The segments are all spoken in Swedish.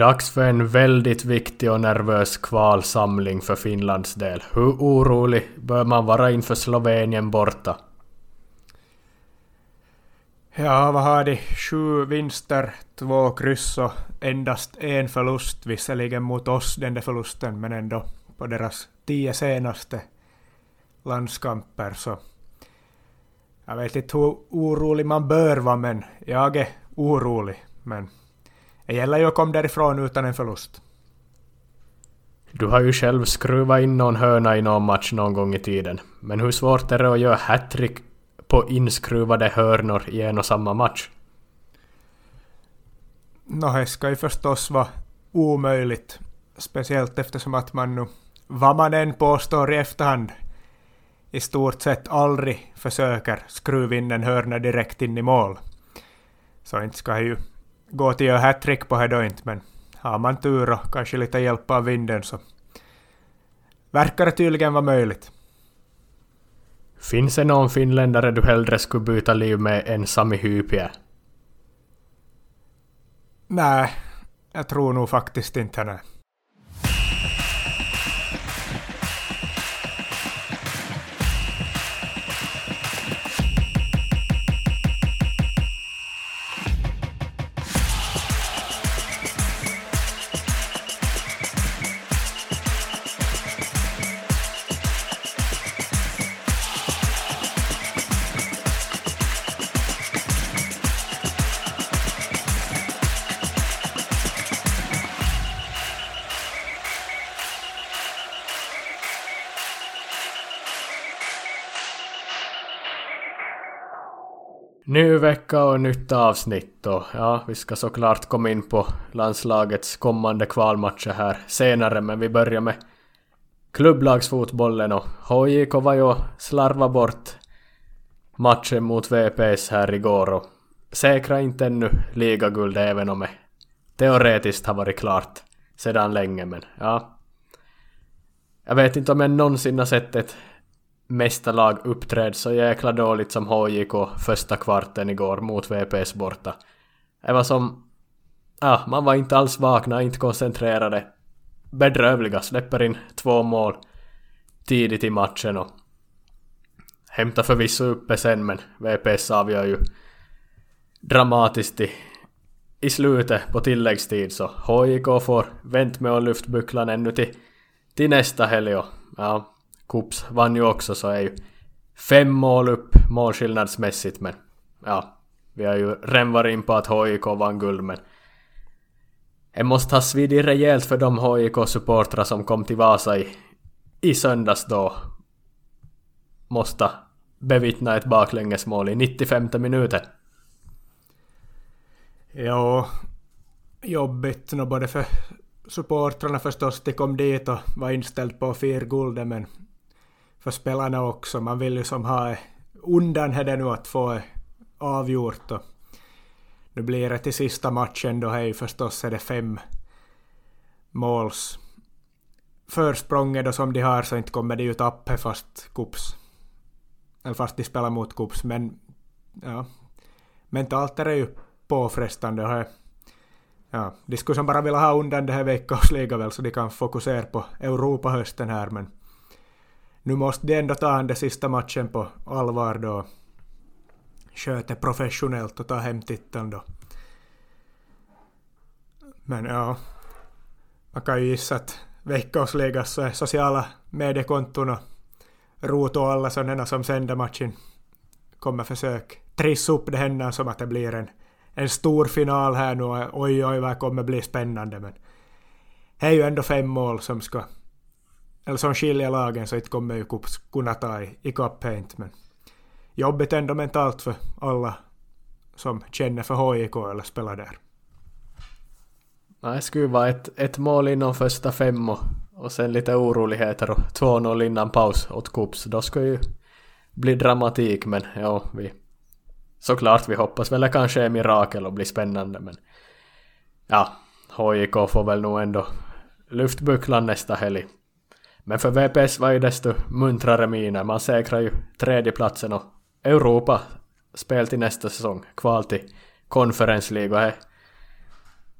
Dags för en väldigt viktig och nervös kvalsamling för Finlands del. Hur orolig bör man vara inför Slovenien borta? Ja, vad har de? Sju vinster, två kryss och endast en förlust. Visserligen mot oss den där förlusten, men ändå på deras tio senaste landskamper. Så jag vet inte hur orolig man bör vara, men jag är orolig. Men det gäller ju att komma därifrån utan en förlust. Du har ju själv skruvat in någon hörna i någon match någon gång i tiden. Men hur svårt är det att göra hattrick på inskruvade hörnor i en och samma match? Nå, det ska ju förstås vara omöjligt. Speciellt eftersom att man nu, vad man än påstår i efterhand, i stort sett aldrig försöker skruva in en hörna direkt in i mål. Så inte ska ju gå till att hattrick på det då inte, men har man tur och kanske lite hjälp av vinden så verkar det tydligen vara möjligt. Finns det någon finländare du hellre skulle byta liv med än Sami Hypie? Nej, jag tror nog faktiskt inte det. Ny vecka och nytt avsnitt och ja, vi ska såklart komma in på landslagets kommande kvalmatcher här senare men vi börjar med klubblagsfotbollen och HJK var ju slarva bort matchen mot VPS här igår och säkra inte ännu ligaguld även om det teoretiskt har varit klart sedan länge men ja. Jag vet inte om jag någonsin har sett ett mästarlag uppträdde så jäkla dåligt som HJK första kvarten igår mot VPS borta. Det var som... Ja, man var inte alls vakna, inte koncentrerade. Bedrövliga, släpper in två mål tidigt i matchen och hämtar förvisso uppe sen men VPS avgör ju dramatiskt i, i slutet på tilläggstid så HJK får vänt med och lyftbucklan ännu till, till nästa helg och ja, Kups vann ju också så är ju fem mål upp målskillnadsmässigt men ja, vi har ju redan varit in på att HIK vann guld men det måste ha svidit rejält för de HIK-supportrar som kom till Vasa i, i söndags då. Måste bevittna ett baklängesmål i 95 minuten. Ja, jobbigt nog både för supportrarna förstås, de kom dit och var inställda på att fira guldet men för spelarna också. Man vill ju som ha undan här nu att få avgjort. Och nu blir det till sista matchen då är förstås är det fem måls försprånget då som de har så inte kommer de ju tappa fast kups. Eller fast de spelar mot kups men ja. Mentalt är det ju påfrestande och ja, de skulle som bara vilja ha undan det här veckosliga väl så de kan fokusera på Europa hösten här men nu måste de ändå ta den sista matchen på allvar då. Sköter professionellt och ta hem titeln då. Men ja, man kan ju gissa att veckosligas sociala mediekonton och Rot och alla sådana som sänder matchen kommer försöka trissa upp det händer som att det blir en, en stor final här nu. Oj, oj, vad kommer bli spännande. Men det är ju ändå fem mål som ska eller som skiljer lagen så inte kommer ju Kups kunna ta i, i paint men jobbigt ändå mentalt för alla som känner för HIK eller spelar där. Nej, det skulle vara ett, ett mål inom första fem och, och sen lite oroligheter och 2-0 innan paus åt Kups. Då skulle ju bli dramatik men ja, vi såklart vi hoppas väl det kanske är mirakel och blir spännande men ja, HIK får väl nog ändå luftbucklan nästa helg. Men för VPS var ju desto muntrare miner. Man säkrar ju tredjeplatsen och Europa spel till nästa säsong. Kval till Conference League och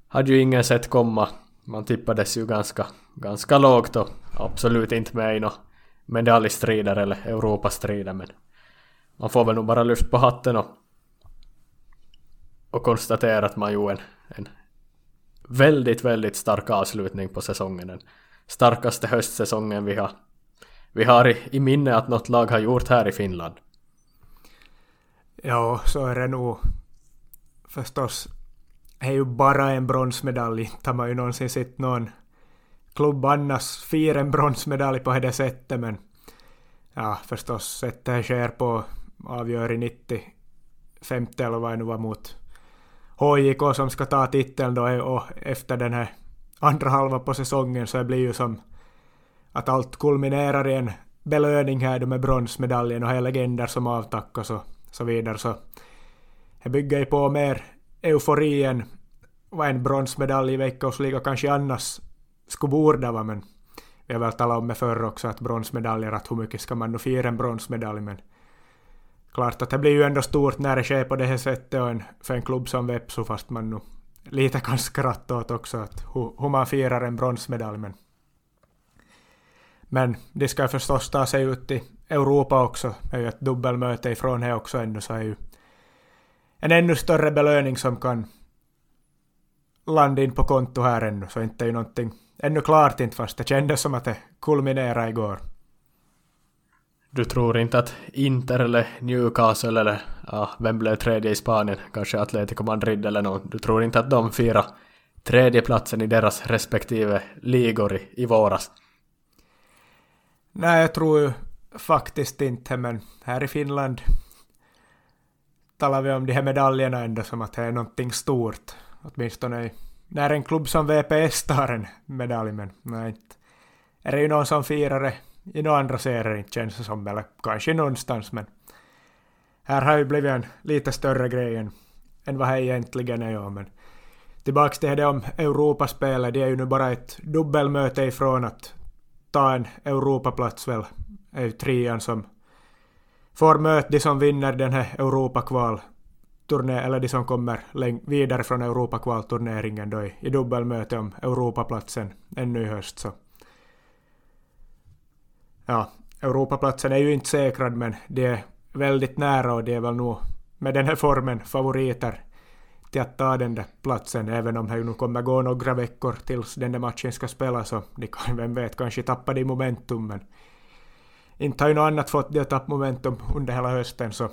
hade ju ingen sett komma. Man tippades ju ganska, ganska lågt och absolut inte med i några medaljstrider eller Europastrider men man får väl nog bara lyft på hatten och, och konstatera att man gjorde en, en väldigt, väldigt stark avslutning på säsongen. En starkaste höstsäsongen vi har, vi har i, i minne att något lag har gjort här i Finland. Ja, så är det nog. Förstås, det är ju bara en bronsmedalj. Inte har man ju någonsin sett någon klubb annars fira en bronsmedalj på det sättet, men ja, förstås, sättet det sker på avgör i 90 50 eller vad det nu var mot HJK som ska ta titeln då och efter den här andra halva på säsongen så det blir ju som att allt kulminerar i en belöning här då med bronsmedaljen och hela legender som avtackas och så vidare. Så det bygger ju på mer eufori än vad en bronsmedalj i veckosliga kanske annars skulle borde vara men vi har väl talat om det förr också att bronsmedaljer att hur mycket ska man nu fira en bronsmedalj men klart att det blir ju ändå stort när det sker på det här sättet och en, för en klubb som Vepsu fast man nu lite kan skratta åt också att hur, hur man firar en bronsmedalj men men det ska förstås ta sig ut i Europa också. Det är ju ett dubbelmöte ifrån här också ännu så är ju en ännu större belöning som kan landa in på konto här ännu. Så inte är ju någonting ännu klart inte fast det kändes som att det kulminerade igår. Du tror inte att Inter eller Newcastle eller ja, vem blev tredje i Spanien, kanske Atletico Madrid eller någon, du tror inte att de firar tredjeplatsen i deras respektive ligor i, i våras? Nej, jag tror ju faktiskt inte, men här i Finland talar vi om de här medaljerna ändå som att det är någonting stort. Åtminstone när en klubb som VPS tar en medalj, men nej, inte. Är det ju någon som firar det i några andra serier inte känns det som, eller kanske någonstans, men här har ju blivit en lite större grej än, än vad det egentligen är. Ja, men tillbaks till det om Europaspelet, det är ju nu bara ett dubbelmöte ifrån att ta en Europaplats väl. Är ju trean som får möta de som vinner den här Europakval turné, eller de som kommer vidare från Europakvalturneringen då i, i dubbelmöte om Europaplatsen ännu i höst. Så ja, Europaplatsen är ju inte säkrad men det är väldigt nära och det är väl nog med den här formen favoriter till att ta den där platsen, även om det nu kommer gå några veckor tills den där matchen ska spelas så de kan, vem vet, kanske tappa det momentum men inte har ju något annat fått det att tappa momentum under hela hösten så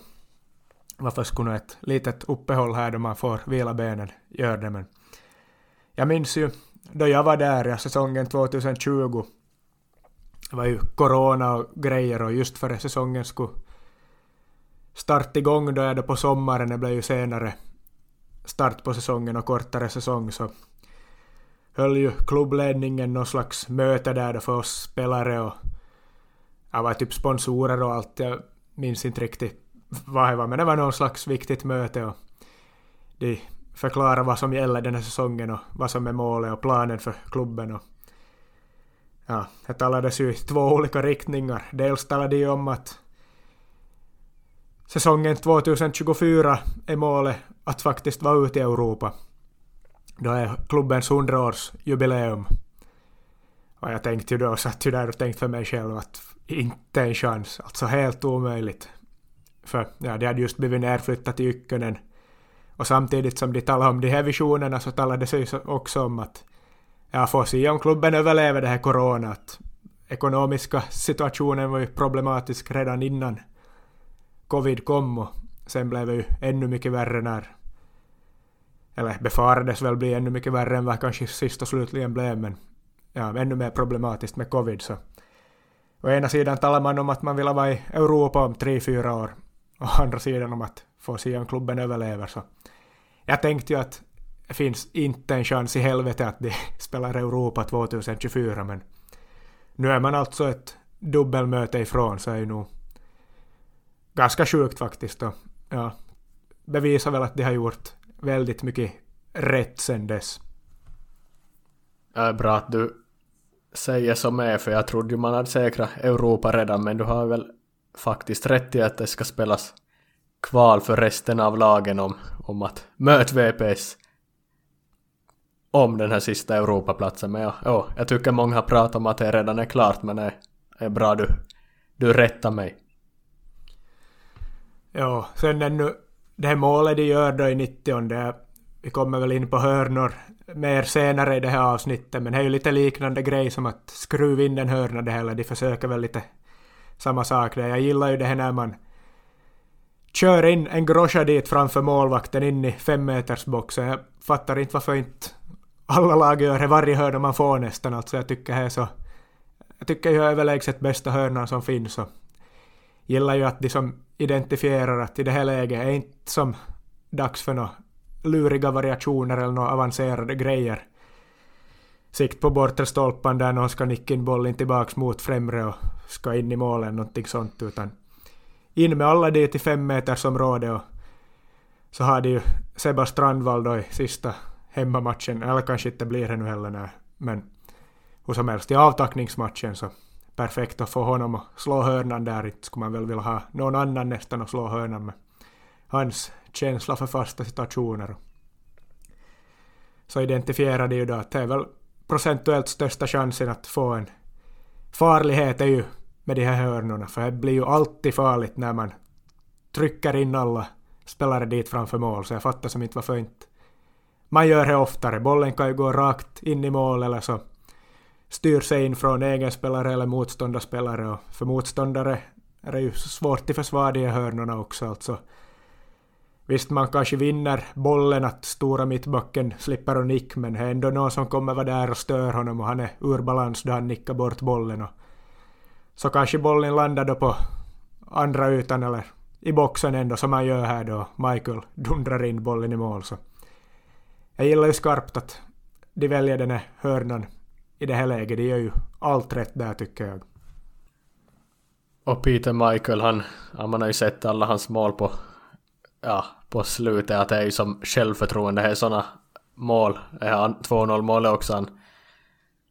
varför skulle ett litet uppehåll här då man får vila benen göra det men jag minns ju då jag var där, ja, säsongen 2020 det var ju corona och grejer och just före säsongen skulle starta igång då är det på sommaren, det blev ju senare start på säsongen och kortare säsong så höll ju klubbledningen någon slags möte där då för oss spelare och jag var typ sponsorer och allt, jag minns inte riktigt vad det var, men det var någon slags viktigt möte och de förklarade vad som gäller den här säsongen och vad som är målet och planen för klubben och ja, det talades ju i två olika riktningar. Dels talade de om att säsongen 2024 är målet att faktiskt vara ute i Europa. Då är klubbens 100-årsjubileum. Och jag tänkte ju då, satt ju där och tänkte för mig själv att inte en chans, alltså helt omöjligt. För ja, de hade just blivit nerflyttat till Ykkönen. Och samtidigt som de talade om de här visionerna så talade det sig också om att ja, får se om klubben överlever det här corona. Ekonomiska situationen var ju problematisk redan innan covid kom och sen blev det ju ännu mycket värre när eller befarades väl bli ännu mycket värre än vad kanske sist och slutligen blev men ja, ännu mer problematiskt med covid så å ena sidan talar man om att man vill vara i Europa om tre, fyra år å andra sidan om att få se om klubben överlever så jag tänkte ju att det finns inte en chans i helvete att de spelar Europa 2024 men nu är man alltså ett dubbelmöte ifrån så är ju nog ganska sjukt faktiskt och ja, bevisar väl att de har gjort väldigt mycket rätt sen dess. Ja, bra att du säger som är för jag trodde ju man hade säkrat Europa redan men du har väl faktiskt rätt i att det ska spelas kval för resten av lagen om, om att möta VPS om den här sista Europaplatsen. Men ja, ja, jag tycker många har pratat om att det redan är klart men det är bra du, du rättar mig. Ja, sen ännu det här målet de gör då i 90 vi kommer väl in på hörnor mer senare i det här avsnittet, men det är ju lite liknande grej som att skruva in en hörna det hela. De försöker väl lite samma sak där. Jag gillar ju det här när man kör in en groscha dit framför målvakten in i femmetersboxen. Jag fattar inte varför inte alla lag gör det varje hörna man får nästan. Alltså jag tycker det är så... Jag tycker ju överlägset bästa hörnan som finns och gillar ju att de som identifierar att i det här läget är inte som dags för några luriga variationer eller några avancerade grejer. Sikt på bortre stolpan där någon ska nicka in bollen tillbaks mot främre och ska in i målen, någonting sånt, utan in med alla dit i fem meters område och så har de ju Sebba Strandvall då i sista hemmamatchen, eller kanske inte blir det nu heller, nej, men hur som helst i avtackningsmatchen så perfekt att få honom att slå hörnan där. Inte skulle man väl vilja ha någon annan nästan att slå hörnan med. Hans känsla för fasta situationer. Så identifierade ju då att det är väl procentuellt största chansen att få en farlighet är ju med de här hörnorna, för det blir ju alltid farligt när man trycker in alla spelare dit framför mål, så jag fattar som inte varför inte man gör det oftare. Bollen kan ju gå rakt in i mål eller så styr sig in från egen spelare eller motståndarspelare och för motståndare är det ju svårt att försvara de hörnorna också alltså. Visst, man kanske vinner bollen att stora mittbacken slipper att nick, men det är ändå någon som kommer vara där och stör honom och han är ur balans då han nickar bort bollen. Och så kanske bollen landar då på andra ytan eller i boxen ändå som han gör här då. Michael dundrar in bollen i mål. Så. Jag gillar ju skarpt att de väljer den här hörnan i det här läget. De gör ju allt rätt där tycker jag. Och Peter Michael, han, man har ju sett alla hans mål på, ja, på slutet att det är ju som självförtroende. Det är sådana mål, 2-0 målet också. Han,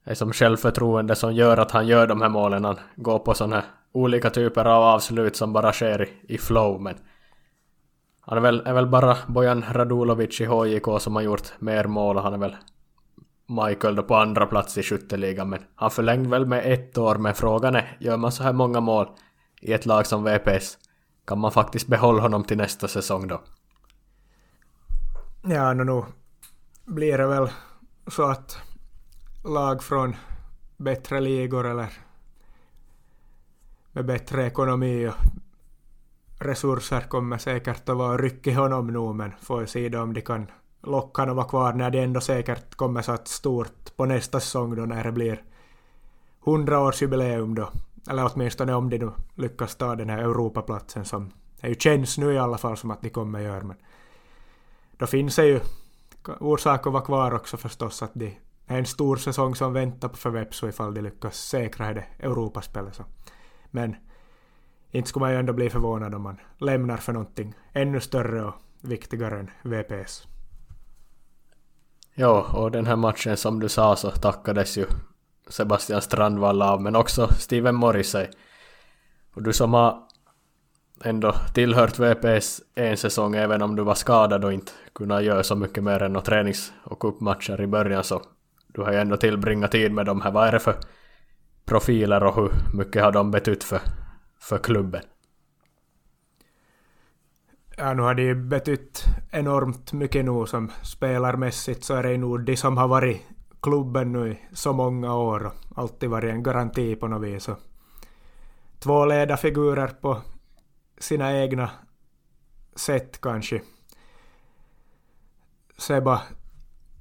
det är som självförtroende som gör att han gör de här målen. Han går på sådana här olika typer av avslut som bara sker i, i flow. Men han är väl, är väl bara Bojan Radulovic i HJK som har gjort mer mål och han är väl Michael då på andra plats i skytteligan. Men han förlängde väl med ett år. Men frågan är, gör man så här många mål i ett lag som VPS kan man faktiskt behålla honom till nästa säsong då? Ja, nu nu blir det väl så att lag från bättre ligor eller med bättre ekonomi och resurser kommer säkert att vara ryck i honom nu men får se då om de kan locka honom att vara kvar när det ändå säkert kommer så att stort på nästa säsong då när det blir 100-årsjubileum då. Eller åtminstone om de nu lyckas ta den här Europaplatsen som det ju känns nu i alla fall som att de kommer göra men då finns det ju orsak att vara kvar också förstås att det är en stor säsong som väntar på för Vepsu ifall de lyckas säkra det Europaspelet. Så. Men inte skulle man ju ändå bli förvånad om man lämnar för någonting ännu större och viktigare än VPS. Ja, och den här matchen som du sa så tackades ju Sebastian Strandvall av, men också Steven Morrissey. Och du som har ändå tillhört VPS en säsong, även om du var skadad och inte kunnat göra så mycket mer än några tränings och cupmatcher i början, så du har ju ändå tillbringat tid med dem här. Vad är det för profiler och hur mycket har de betytt för, för klubben? Ja, nu har det ju betytt enormt mycket nu som spelarmässigt så är det nog de som har varit klubben nu i så många år och alltid varit en garanti på något vis. Och två ledarfigurer på sina egna sätt kanske. Seba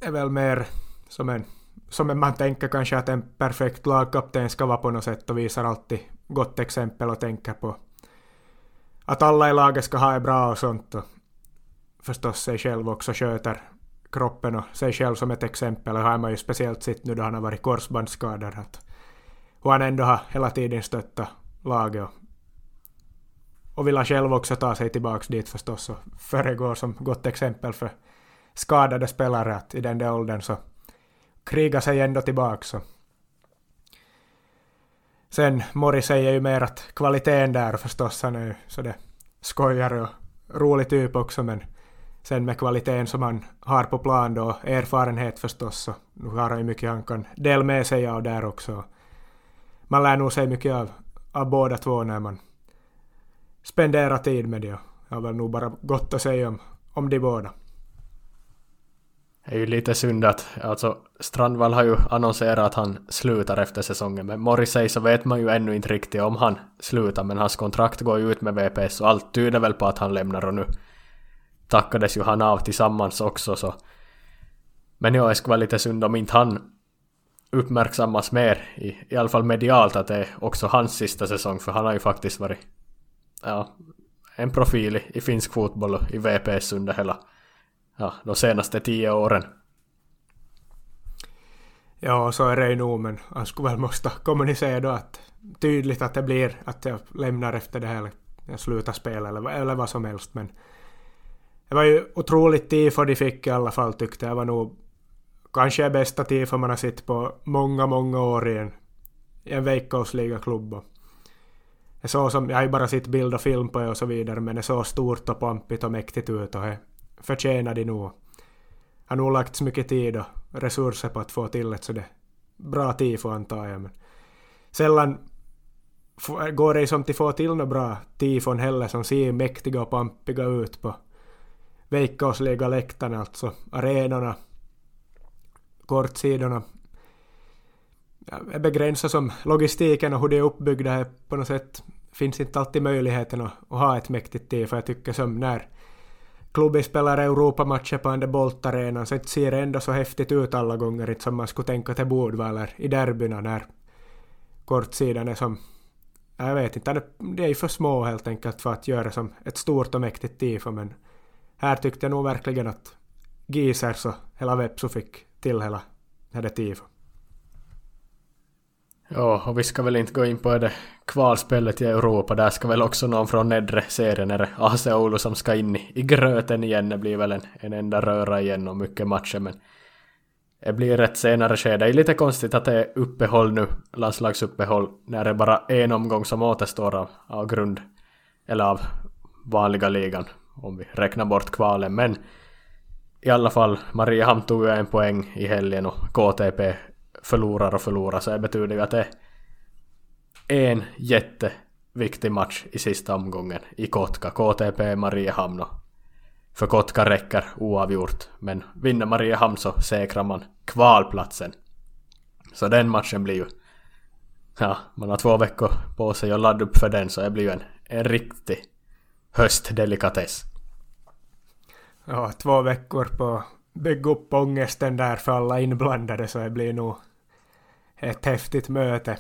är väl mer som en, som en man tänker kanske att en perfekt lagkapten ska vara på något sätt och visar alltid gott exempel och tänker på att alla i laget ska ha det bra och sånt och förstås sig själv också sköter kroppen och sig själv som ett exempel har man ju speciellt sett nu då han har varit korsbandsskadad att hur han ändå har hela tiden stöttat laget och, och vill han själv också ta sig tillbaka dit förstås och föregår som gott exempel för skadade spelare att i den där åldern så kriga sig ändå tillbaka. Så. Sen Mori säger ju mer att kvaliteten där förstås, han är ju sådär skojare och rolig typ också men Sen med kvaliteten som han har på plan då, erfarenhet förstås, så nu har han ju mycket han kan dela med sig av där också. Man lär nog sig mycket av, av båda två när man spenderar tid med det. Jag har väl nog bara gott att säga om, om de båda. Det är ju lite synd att alltså Strandvall har ju annonserat att han slutar efter säsongen men Morrissey så vet man ju ännu inte riktigt om han slutar men hans kontrakt går ju ut med VPS och allt tyder väl på att han lämnar och nu tackades ju han av tillsammans också så. Men ja, det skulle vara lite synd om inte han uppmärksammas mer i, i alla fall medialt att det är också hans sista säsong för han har ju faktiskt varit ja, en profil i, i finsk fotboll och i VPS under hela ja, de senaste tio åren. Ja, så är det ju nog, men han skulle väl måste kommunicera då att tydligt att det blir att jag lämnar efter det här, jag slutar spela eller, eller vad som helst. Men det var ju otroligt tifo de fick i alla fall tyckte jag. var nog kanske bästa tifo man har sett på många, många år i en, i en veikkausligaklubb. Jag såg som, jag har ju bara sett bild och film på det och så vidare, men det såg stort och pampigt och mäktigt ut och det förtjänar de nog. Har nog lagt så mycket tid och resurser på att få till ett sådär bra tifo antar jag. Men sällan går det som till få till några bra tifon heller som ser mäktiga och pampiga ut på veikkausliga läktarna, alltså arenorna, kortsidorna. är begränsat som logistiken och hur de är uppbyggda är på något sätt finns inte alltid möjligheten att, att ha ett mäktigt tifo. Jag tycker som när klubben spelar Europamatcher på den där Bolt-arenan så det ser ändå så häftigt ut alla gånger inte som man skulle tänka att det borde vara eller i derbyna när kortsidan är som jag vet inte, det är ju för små helt enkelt för att göra som ett stort och mäktigt tifo men här tyckte jag nog verkligen att Gisers och hela Vepsu fick till hela det här. Ja, och vi ska väl inte gå in på det kvalspelet i Europa. Där ska väl också någon från nedre serien, är det AC Oulu som ska in i, i gröten igen. Det blir väl en, en enda röra igen och mycket matcher, men det blir ett senare skede. Det är lite konstigt att det är uppehåll nu, landslagsuppehåll, när det är bara en omgång som återstår av, av grund, eller av vanliga ligan, om vi räknar bort kvalen. Men i alla fall, Mariehamn tog ju en poäng i helgen och KTP förlorar och förlorar så det betyder ju att det är en jätteviktig match i sista omgången i Kotka. KTP Mariehamn och för Kotka räcker oavgjort. Men vinner Mariehamn så säkrar man kvalplatsen. Så den matchen blir ju... Ja, man har två veckor på sig att ladda upp för den så det blir ju en, en riktig höstdelikatess. Ja, två veckor på bygga upp ångesten där för alla inblandade så det blir nog ett häftigt möte.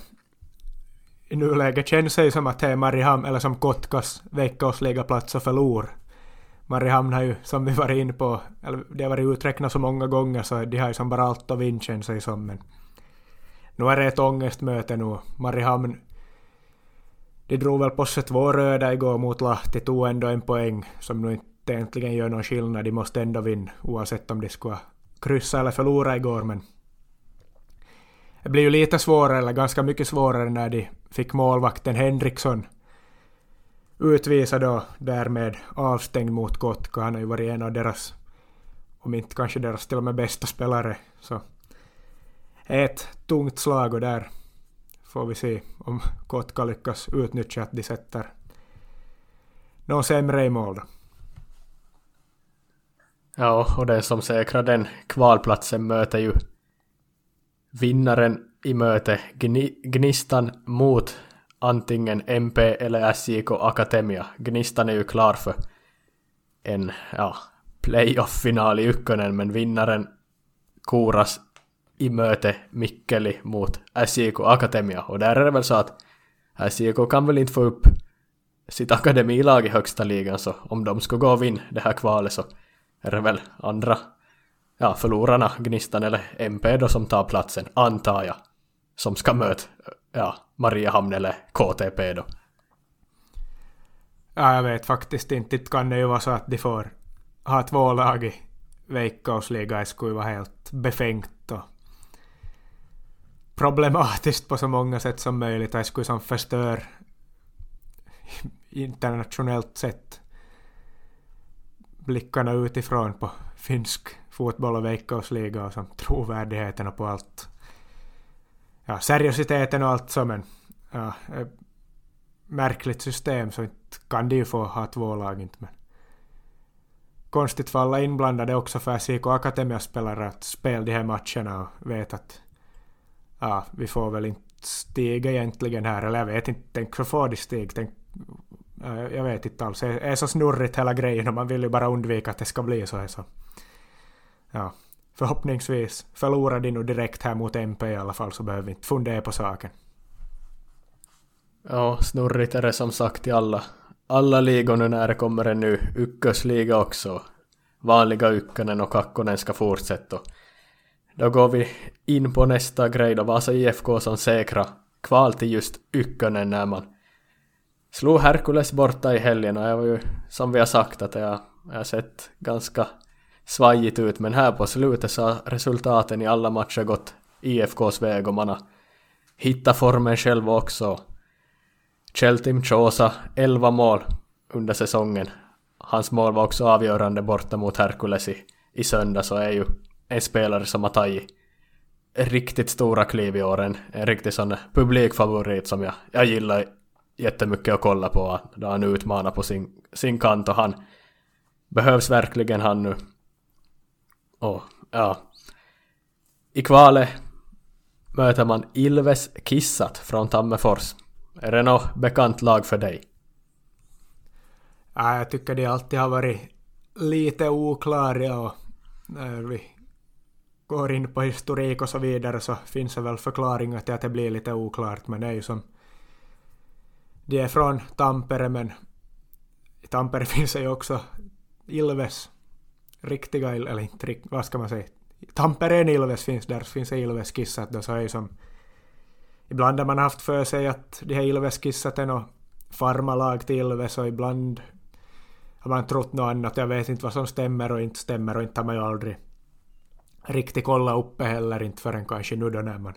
I nuläget känns det som att det är Mariehamn, eller som Kotkas veckosligaplats och förlor. Mariehamn har ju, som vi var in på, eller det har varit uträknat så många gånger så de har ju som bara allt att vinna känns det som. Men nu är det ett ångestmöte nu. Mariehamn de drog väl på sig två röda igår mot Lahti, tog ändå en poäng som nu inte egentligen gör någon skillnad. De måste ändå vinna oavsett om de skulle kryssa eller förlora igår men det blev ju lite svårare, eller ganska mycket svårare, när de fick målvakten Henriksson utvisad och därmed avstängd mot Kotka. Han har ju varit en av deras, om inte kanske deras till och med bästa spelare. Så ett tungt slag och där får vi se om Kotka lyckas utnyttja att de sätter någon sämre i mål då. Ja, och den som säkrar den kvalplatsen möter ju vinnaren i möte Gnistan mot antingen MP eller SJK Akademia. Gnistan är ju klar för en ja, playoff-final i Ykkönen, men vinnaren koras i möte Mikkeli mot SJK Akademia. Och där är det väl så att SJK kan väl inte få upp sitt akademilag i högsta ligan, så om de skulle gå och vinna det här kvalet så är det väl andra ja, förlorarna, Gnistan eller MP då som tar platsen, antar jag, som ska möta ja, Mariehamn eller KTP då. Ja, jag vet faktiskt inte. Det kan det ju vara så att de får ha två lag i Veikkausliga. Det skulle vara helt befängt och problematiskt på så många sätt som möjligt. Det skulle som förstör internationellt sett blickarna utifrån på finsk fotboll och veckosliga och som trovärdigheten och på allt. Ja, seriositeten och allt så men ja, eh, märkligt system så inte kan de ju få ha två lag inte men konstigt för alla inblandade också för SIK Akademia-spelare att spela de här matcherna och vet att ja, vi får väl inte stiga egentligen här, eller jag vet inte, tänk så får de stig, tänk, Eh, jag vet inte alls, det är så snurrigt hela grejen och man vill ju bara undvika att det ska bli så här så. Ja, förhoppningsvis förlorar de nu direkt här mot MP i alla fall så behöver vi inte fundera på saken. Ja, snurrigt är det som sagt i alla, alla ligor nu när det kommer en ny ykkösliga också. Vanliga ykkönen och kakkonen ska fortsätta. Då går vi in på nästa grej då, Vasa IFK som säkra kval till just ykkönen när man slog Herkules borta i helgen och jag var ju som vi har sagt att jag, jag har sett ganska svajigt ut men här på slutet så har resultaten i alla matcher gått IFKs väg och man har hittat formen själv också. Cheltim Chosa 11 mål under säsongen. Hans mål var också avgörande borta mot Herkules i, i söndags och är ju en spelare som har tagit riktigt stora kliv i år. En, en riktig sån publikfavorit som jag, jag gillar jättemycket att kolla på. Då han utmanar på sin, sin kant och han behövs verkligen han nu. Och ja. I kvalet möter man Ilves Kissat från Tammerfors. Är det något bekant lag för dig? Ja, jag tycker de alltid har varit lite oklara och när vi går in på historik och så vidare så finns det väl förklaringar till att det blir lite oklart men det är ju som de är från Tampere men i Tampere finns det ju också Ilves riktiga, eller inte vad ska man säga, Tampereen Ilves finns där, finns det Ilves kissat då så är ju som Ibland har man haft för sig att de här Ilves kissat är något farmalag till Ilves och ibland har man trott något annat. Jag vet inte vad som stämmer och inte stämmer och inte har man ju aldrig riktigt kolla uppe heller inte förrän kanske nu då när man...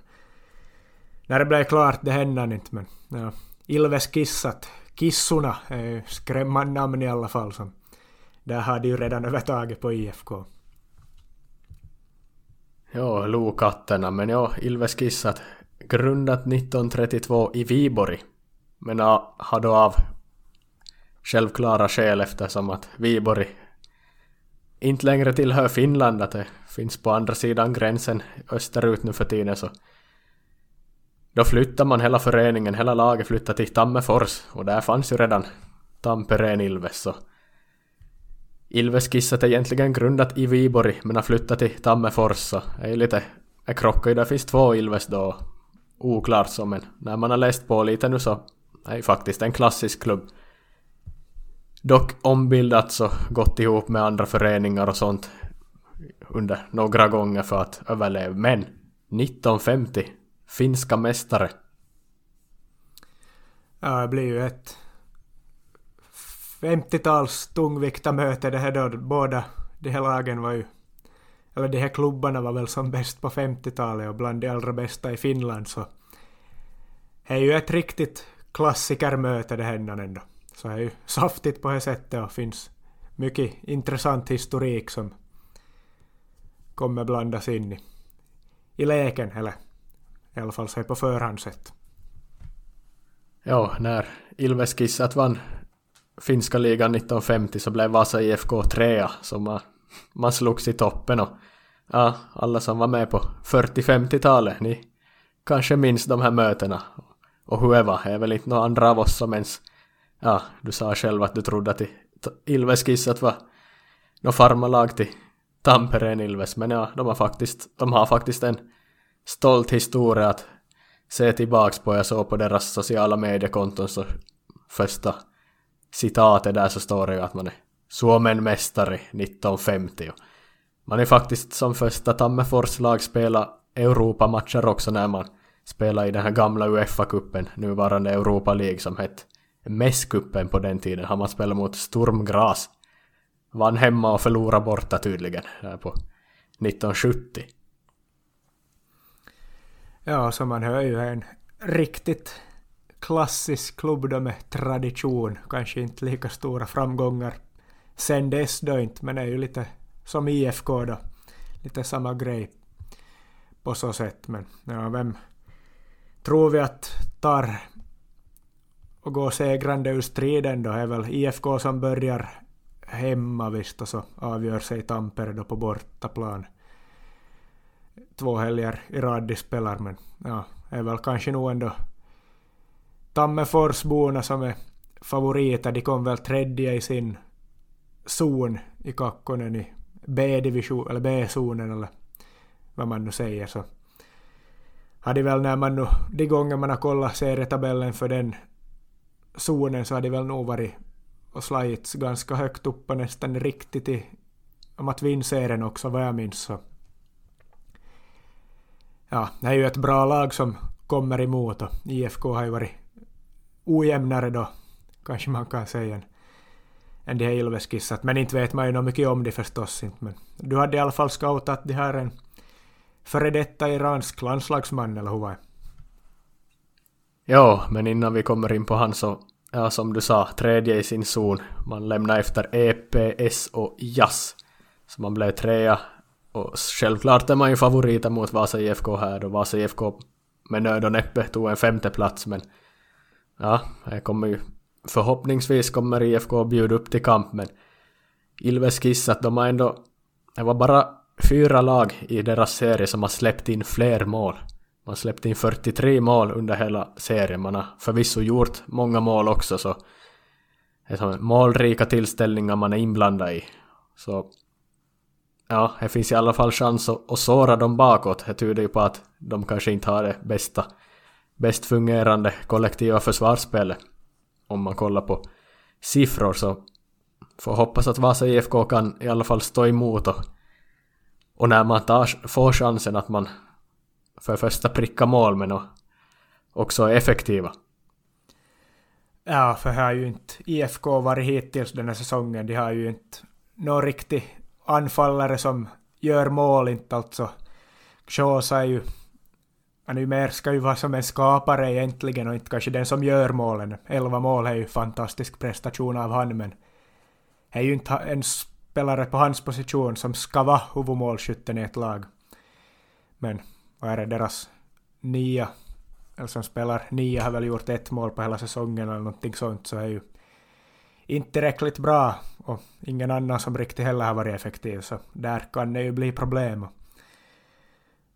När det blev klart, det hände inte men... Ja. Ilves kissat. Kissorna eh, skrämmande namn i alla fall som... Där har de ju redan övertaget på IFK. Ja, lokatterna, men ja, Ilves kissat. Grundat 1932 i Viborg. Men har då av självklara skäl eftersom att Viborg inte längre tillhör Finland, att det finns på andra sidan gränsen österut nu för tiden så då flyttar man hela föreningen, hela laget flyttar till Tammerfors och där fanns ju redan Tampereen Ilves så Ilveskisset är egentligen grundat i Viborg men har flyttat till Tammerfors så är lite är krockar ju, där finns två Ilves då oklart så men när man har läst på lite nu så är det faktiskt en klassisk klubb dock ombildats och gått ihop med andra föreningar och sånt under några gånger för att överleva. Men 1950, finska mästare. Ja, det blir ju ett 50-tals tungviktarmöte det här då. Båda de här lagen var ju eller de här klubbarna var väl som bäst på 50-talet och bland de allra bästa i Finland så det är ju ett riktigt klassikermöte det här ändå. Så det är ju saftigt på det sättet och finns mycket intressant historik som kommer blandas in i, i leken, eller i alla fall så på förhand sett. Ja, när Ilves Kissat vann finska ligan 1950 så blev Vasa IFK trea, så man, man slogs i toppen och ja, alla som var med på 40-50-talet, ni kanske minns de här mötena. Och Hueva är väl inte några andra av oss som ens Ja, du sa själv att du trodde att Ilves Kissat var något farmalag till Tampereen Ilves, men ja, de har faktiskt, de har faktiskt en stolt historia att se tillbaks på. Jag såg på deras sociala mediekonton så första citatet där så står det ju att man är Suomen mästare 1950. Man är faktiskt som första Tammerfors lag spela Europamatcher också när man spelar i den här gamla Uefa-cupen, nuvarande Europa League som hette Messkuppen på den tiden har man spelat mot Sturmgras. Vann hemma och förlorade borta tydligen där på 1970. Ja, så man hör ju en riktigt klassisk klubb då med tradition. Kanske inte lika stora framgångar sen dess då inte, men är ju lite som IFK då. Lite samma grej på så sätt. Men ja, vem tror vi att tar och går segrande ur striden då Det är väl IFK som börjar hemma visst och så avgör sig Tampere då på bortaplan. Två helger i rad de spelar men ja, är väl kanske nog ändå Tammerforsborna som är favoriter. De kom väl tredje i sin zon i Kakkonen i B-division, eller B-zonen eller vad man nu säger så hade väl när man nu, de gånger man har kollat serietabellen för den zonen så hade väl nog varit och slagits ganska högt upp och nästan riktigt i om att vinna serien också vad jag minns så. Ja, det är ju ett bra lag som kommer emot och IFK har ju varit ojämnare då, kanske man kan säga, än de här Ilveskissat. Men inte vet man ju nog mycket om det förstås inte. Men du hade i alla fall scoutat det här en före detta iransk landslagsman, eller hur var det? Ja, men innan vi kommer in på han så, ja som du sa, tredje i sin zon. Man lämnar efter EPS och JAS. Så man blev trea. Och självklart är man ju favoriter mot Vasa IFK här då Vasa IFK med nöd och näppe tog en femte plats men ja, det kommer ju förhoppningsvis kommer IFK bjuda upp till kamp men Ilves kissat, de har ändå det var bara fyra lag i deras serie som har släppt in fler mål. Man har släppt in 43 mål under hela serien. Man har förvisso gjort många mål också så det är som målrika tillställningar man är inblandad i. Så ja, det finns i alla fall chans att, att såra dem bakåt. Det tyder ju på att de kanske inte har det bästa, bäst fungerande kollektiva försvarsspelet. Om man kollar på siffror så får hoppas att Vasa IFK kan i alla fall stå emot och och när man tar, får chansen att man för första pricka mål men också är effektiva. Ja, för här har ju inte IFK varit hittills den här säsongen. De har ju inte någon riktig anfallare som gör mål inte alltså. Xhosa är ju han är ju mer ska ju vara som en skapare egentligen och inte kanske den som gör målen. Elva mål är ju fantastisk prestation av han men är ju inte en spelare på hans position som ska vara huvudmålskytten i ett lag. Men vad är det, deras nia, eller som spelar nia har väl gjort ett mål på hela säsongen eller någonting sånt, så är ju inte tillräckligt bra och ingen annan som riktigt heller har varit effektiv, så där kan det ju bli problem.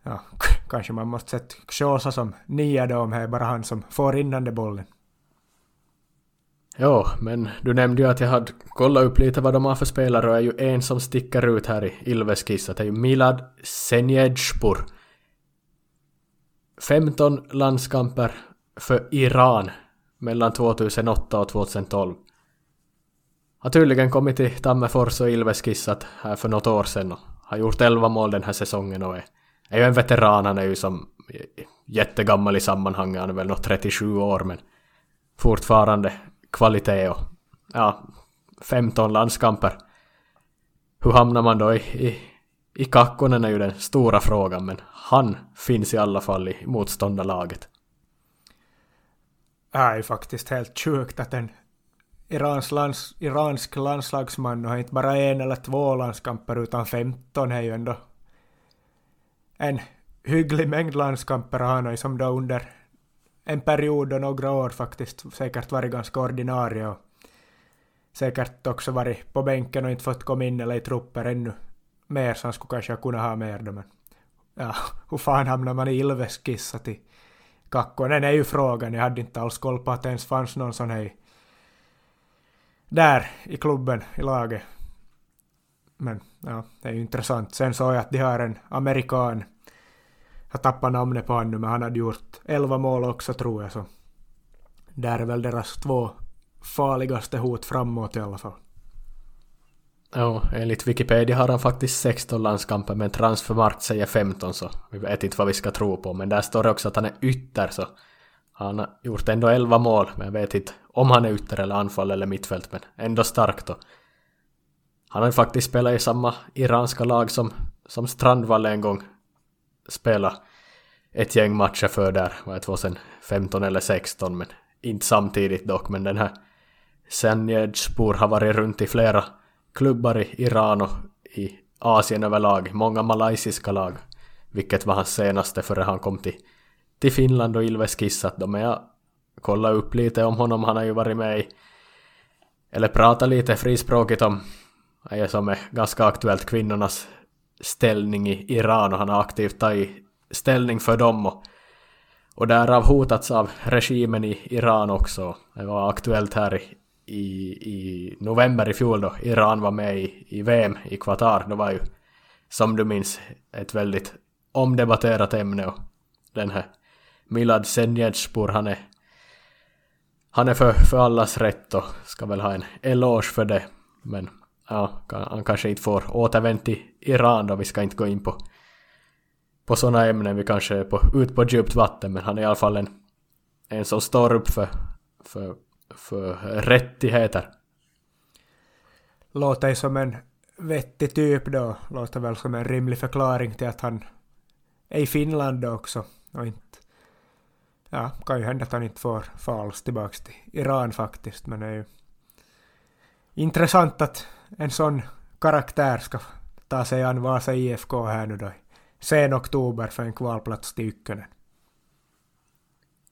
Ja, kanske man måste sätta Kjosa som nia då om det är bara han som får in bollen. Ja, men du nämnde ju att jag hade kollat upp lite vad de har för spelare och är ju en som sticker ut här i Ilves det är ju Milad Senjejspur. 15 landskamper för Iran mellan 2008 och 2012. Har tydligen kommit till Tammerfors och Ilveskissat här för något år sedan och har gjort 11 mål den här säsongen och är, är ju en veteran, han är ju som jättegammal i sammanhanget, han är väl något 37 år men fortfarande kvalitet och ja, 15 landskamper. Hur hamnar man då i, i, i Kakkonen är ju den stora frågan, men han finns i alla fall i motståndarlaget. Det är ju faktiskt helt sjukt att en Irans lands, iransk landslagsman har inte bara en eller två landskamper utan 15 är ju ändå en hygglig mängd landskamper han har som då under en period och några år faktiskt säkert varit ganska ordinarie och säkert också varit på bänken och inte fått komma in eller i trupper ännu mer så han skulle kanske kunna ha mer då men ja, hur fan hamnar man i Ilves kissa till Kakkonen är ju frågan. Jag hade inte alls koll på att det ens fanns någon sån här där i klubben, i laget. Men ja, det är ju intressant. Sen såg jag att de har en amerikan jag tappar namnet på honom nu, men han hade gjort 11 mål också tror jag. Så där är väl deras två farligaste hot framåt i alla fall. Ja, enligt Wikipedia har han faktiskt 16 landskamper men transfermarkt säger 15 så vi vet inte vad vi ska tro på. Men där står det också att han är ytter så han har gjort ändå 11 mål men jag vet inte om han är ytter eller anfall eller mittfält men ändå starkt och han har ju faktiskt spelat i samma iranska lag som, som Strandvall en gång spelade ett gäng matcher för där, var det 2015 eller 16 men inte samtidigt dock men den här Senjedspor har varit runt i flera klubbar i Iran och i Asien överlag, många malaysiska lag, vilket var hans senaste före han kom till, till Finland och Ilves kissat då, men jag kollade upp lite om honom, han har ju varit med i, eller pratat lite frispråkigt om, det som är ganska aktuellt, kvinnornas ställning i Iran och han har aktivt tagit ställning för dem och, och därav hotats av regimen i Iran också. Det var aktuellt här i, i, i november i fjol då Iran var med i, i VM i Qatar. Det var ju som du minns ett väldigt omdebatterat ämne och den här Milad Senjadspor han är han är för, för allas rätt och ska väl ha en eloge för det. Men ja, han kanske inte får återvänt till Iran då, vi ska inte gå in på, på sådana ämnen, vi kanske är på, ut på djupt vatten, men han är i alla fall en, en som står upp för, för, för rättigheter. Låter som en vettig typ då, låter väl som en rimlig förklaring till att han är i Finland också och inte ja, kan ju hända att han inte får fals tillbaks till Iran faktiskt, men det är ju intressant att en sån karaktär ska ta sig an Vasa IFK här nu då sen oktober för en kvalplats till Ykkönen.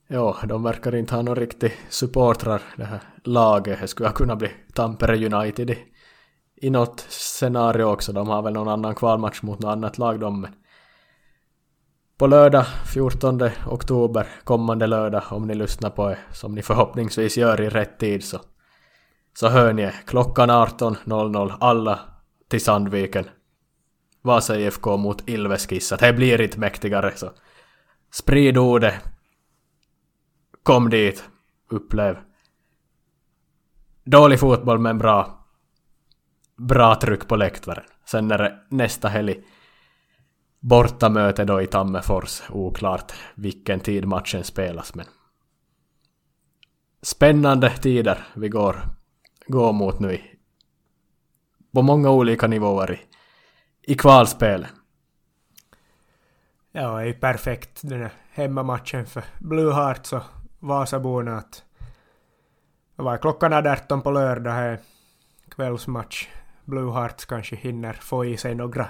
Ja, de verkar inte ha någon riktig supportrar, det här laget. Det skulle kunna bli Tampere United i, i något scenario också. De har väl någon annan kvalmatch mot något annat lag de, men på lördag 14 oktober, kommande lördag, om ni lyssnar på det, som ni förhoppningsvis gör i rätt tid så, så hör ni klockan 18.00 alla till Sandviken. Vasa IFK mot Ilveskissat. Det blir inte mäktigare så sprid ordet. Kom dit. Upplev. Dålig fotboll men bra. Bra tryck på läktaren. Sen är det nästa helg bortamöte då i Tammerfors. Oklart vilken tid matchen spelas men spännande tider vi går, går mot nu i, på många olika nivåer i, i kvalspelet. Ja, det är ju perfekt den här hemmamatchen för Blue Hearts och Vasaborna att vad är klockan 18 på lördag är kvällsmatch. Blue Hearts kanske hinner få i sig några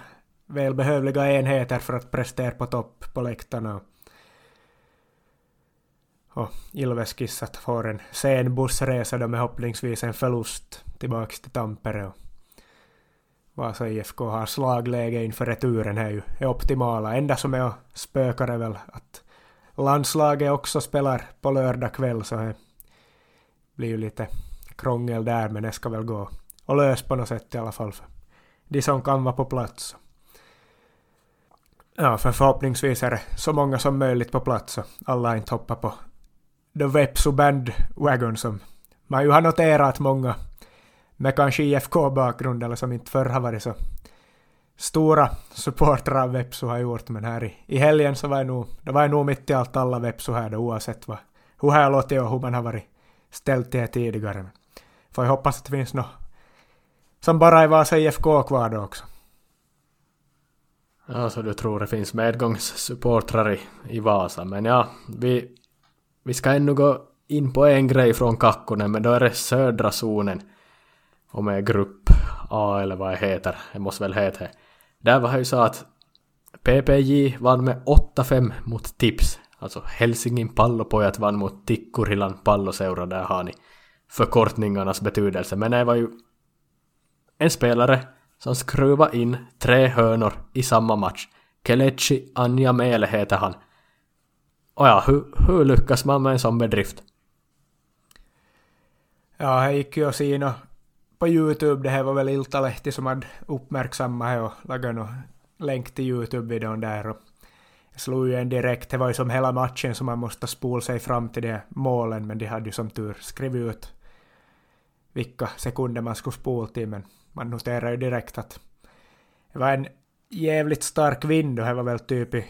välbehövliga enheter för att prestera på topp på läktarna. Och Ilves Kissat får en sen bussresa då med hoppningsvis en förlust tillbaks till Tampere. Vasa IFK har slagläge inför returen är ju är optimala. Enda som är spökar är väl att landslaget också spelar på lördag kväll så det blir ju lite krångel där men det ska väl gå och lös på något sätt i alla fall för de som kan vara på plats. Ja, för förhoppningsvis är det så många som möjligt på plats och alla inte hoppar på The Vepsu Bandwagon som man ju har noterat att många med kanske IFK-bakgrund eller som inte förr har varit så stora supportrar av Vepsu har gjort, men här i, i helgen så var det nog, det var nog mitt i allt alla Vepsu här då, oavsett vad, hur här låtit och hur man har varit ställt till det tidigare. Men får jag hoppas att det finns något som bara är Vasa IFK kvar då också. Ja, så du tror det finns medgångssupportrar i, i Vasa, men ja, vi, vi ska ännu gå in på en grej från Kakkonen, men då är det södra zonen. Och med grupp A eller vad det heter, det måste väl heta Där var det ju så att PPJ vann med 8-5 mot Tips. Alltså Helsingin pallopojat vann mot Tikkurilan palloseura, där har ni förkortningarnas betydelse. Men det var ju en spelare som skruva in tre hörnor i samma match. Kelechi Anjamele heter han. Och ja, hur, hur lyckas man med en sån bedrift? Ja, det gick ju att se på Youtube. Det här var väl Iltalehti som hade uppmärksammat det och lagat någon länk till Youtube-videon där. Och jag slog ju en direkt. Det var ju som hela matchen som man måste spola sig fram till de målen, men de hade ju som tur skrivit ut vilka sekunder man skulle spola till, men man noterar ju direkt att det var en jävligt stark vind och det var väl typ i,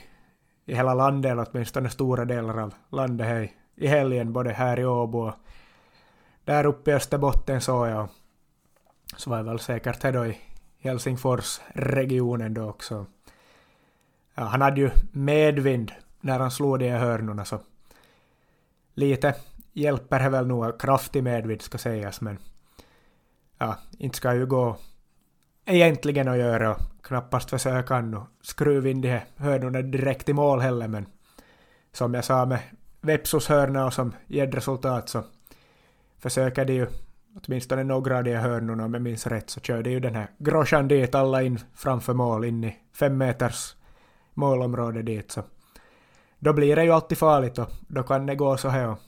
i hela landet, eller åtminstone stora delar av landet här i helgen, både här i Åbo och där uppe i Österbotten såg jag. Så var det väl säkert här då i Helsingforsregionen då också. Ja, han hade ju medvind när han slog de här hörnorna så lite hjälper det väl nog kraftig medvind ska sägas men ja, inte ska ju gå egentligen att göra och knappast försöka nu. Skruva in de här hörnorna direkt i mål heller men som jag sa med Vepsos hörna och som ger resultat så försöker de ju åtminstone några av de här hörnorna om jag minns rätt så körde ju den här Grosjan dit alla in framför mål in i fem meters målområde dit så då blir det ju alltid farligt och då kan det gå så här och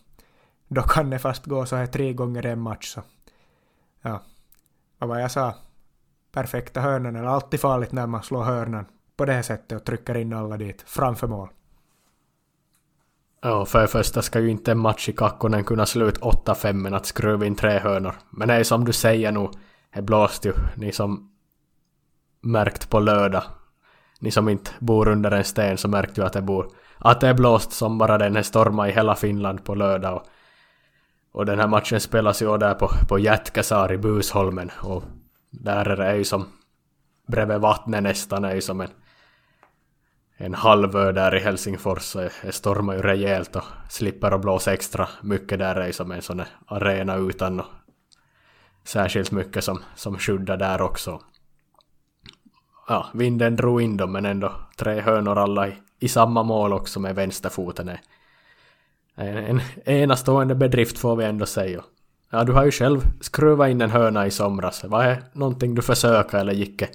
då kan det fast gå så här tre gånger en match så ja, och vad jag sa perfekta hörnan är alltid farligt när man slår hörnan på det här sättet och trycker in alla dit framför mål. Ja, för det första ska ju inte en match i Kakkonen kunna sluta 8-5 men att skruva in tre hörnor. Men det är som du säger nu, det blåste ju. Ni som märkt på lördag. Ni som inte bor under en sten så märkte ju att det bor. Att det är blåst som bara den här storma i hela Finland på lördag. Och, och den här matchen spelas ju där på, på Jätkäsaar i Busholmen. Och där är det ju som bredvid vattnet nästan är ju som en en halvö där i Helsingfors så det stormar ju rejält och slipper att blåsa extra mycket där är som en sån arena utan och särskilt mycket som, som skyddar där också. Ja, vinden drog in dem men ändå tre hönor alla i, i samma mål också med vänsterfoten. Är en, en enastående bedrift får vi ändå säga. Ja, du har ju själv skruvat in en höna i somras. Vad är någonting du försöker eller gick det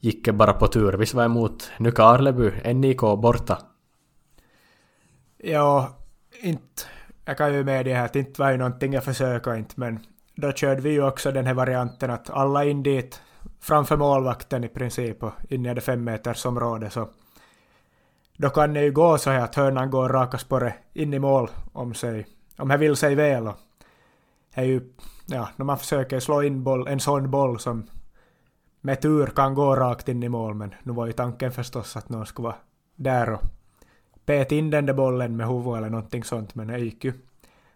gick bara på tur. Visst var emot Nykarleby, NIK borta? Ja, inte... Jag kan ju medge att det inte var ju någonting jag försöker inte, men då körde vi ju också den här varianten att alla in dit framför målvakten i princip och in i det fem meters område så då kan det ju gå så här att hörnan går raka spåret in i mål om sig, om jag vill sig väl och är ju, ja, när man försöker slå in boll, en sån boll som med tur kan gå rakt in i mål, men nu var ju tanken förstås att någon skulle vara där och pet in den där bollen med huvudet eller någonting sånt, men det gick ju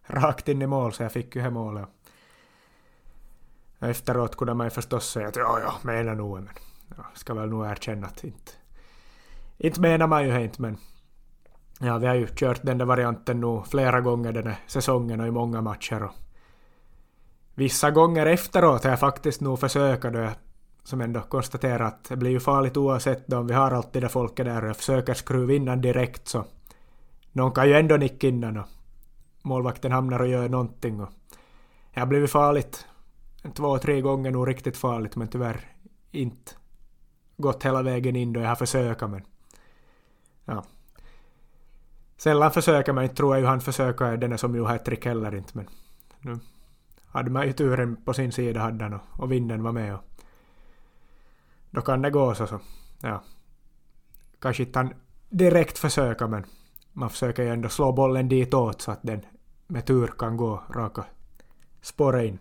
rakt in i mål så jag fick ju det målet. Efteråt kunde man ju förstås säga att ja, ja, menar nog, men jag ska väl nog erkänna att inte, inte menar man ju inte, men ja, vi har ju kört den där varianten nu flera gånger den här säsongen och i många matcher och vissa gånger efteråt har jag faktiskt nog försökt då jag som ändå konstaterar att det blir ju farligt oavsett då om vi har alltid det folket där och jag försöker skruva innan direkt så någon kan ju ändå nicka innan och målvakten hamnar och gör någonting och det har blivit farligt. Två, tre gånger nog riktigt farligt men tyvärr inte gått hela vägen in då jag har försökt men ja. Sällan försöker man inte, tror jag ju han försöker den är som ju hattrick heller inte men nu hade man ju turen på sin sida hade han och, och vinden var med och då kan det gå så. så. Ja. Kanske inte han direkt försöka men man försöker ju ändå slå bollen ditåt så att den med tur kan gå raka spåret in.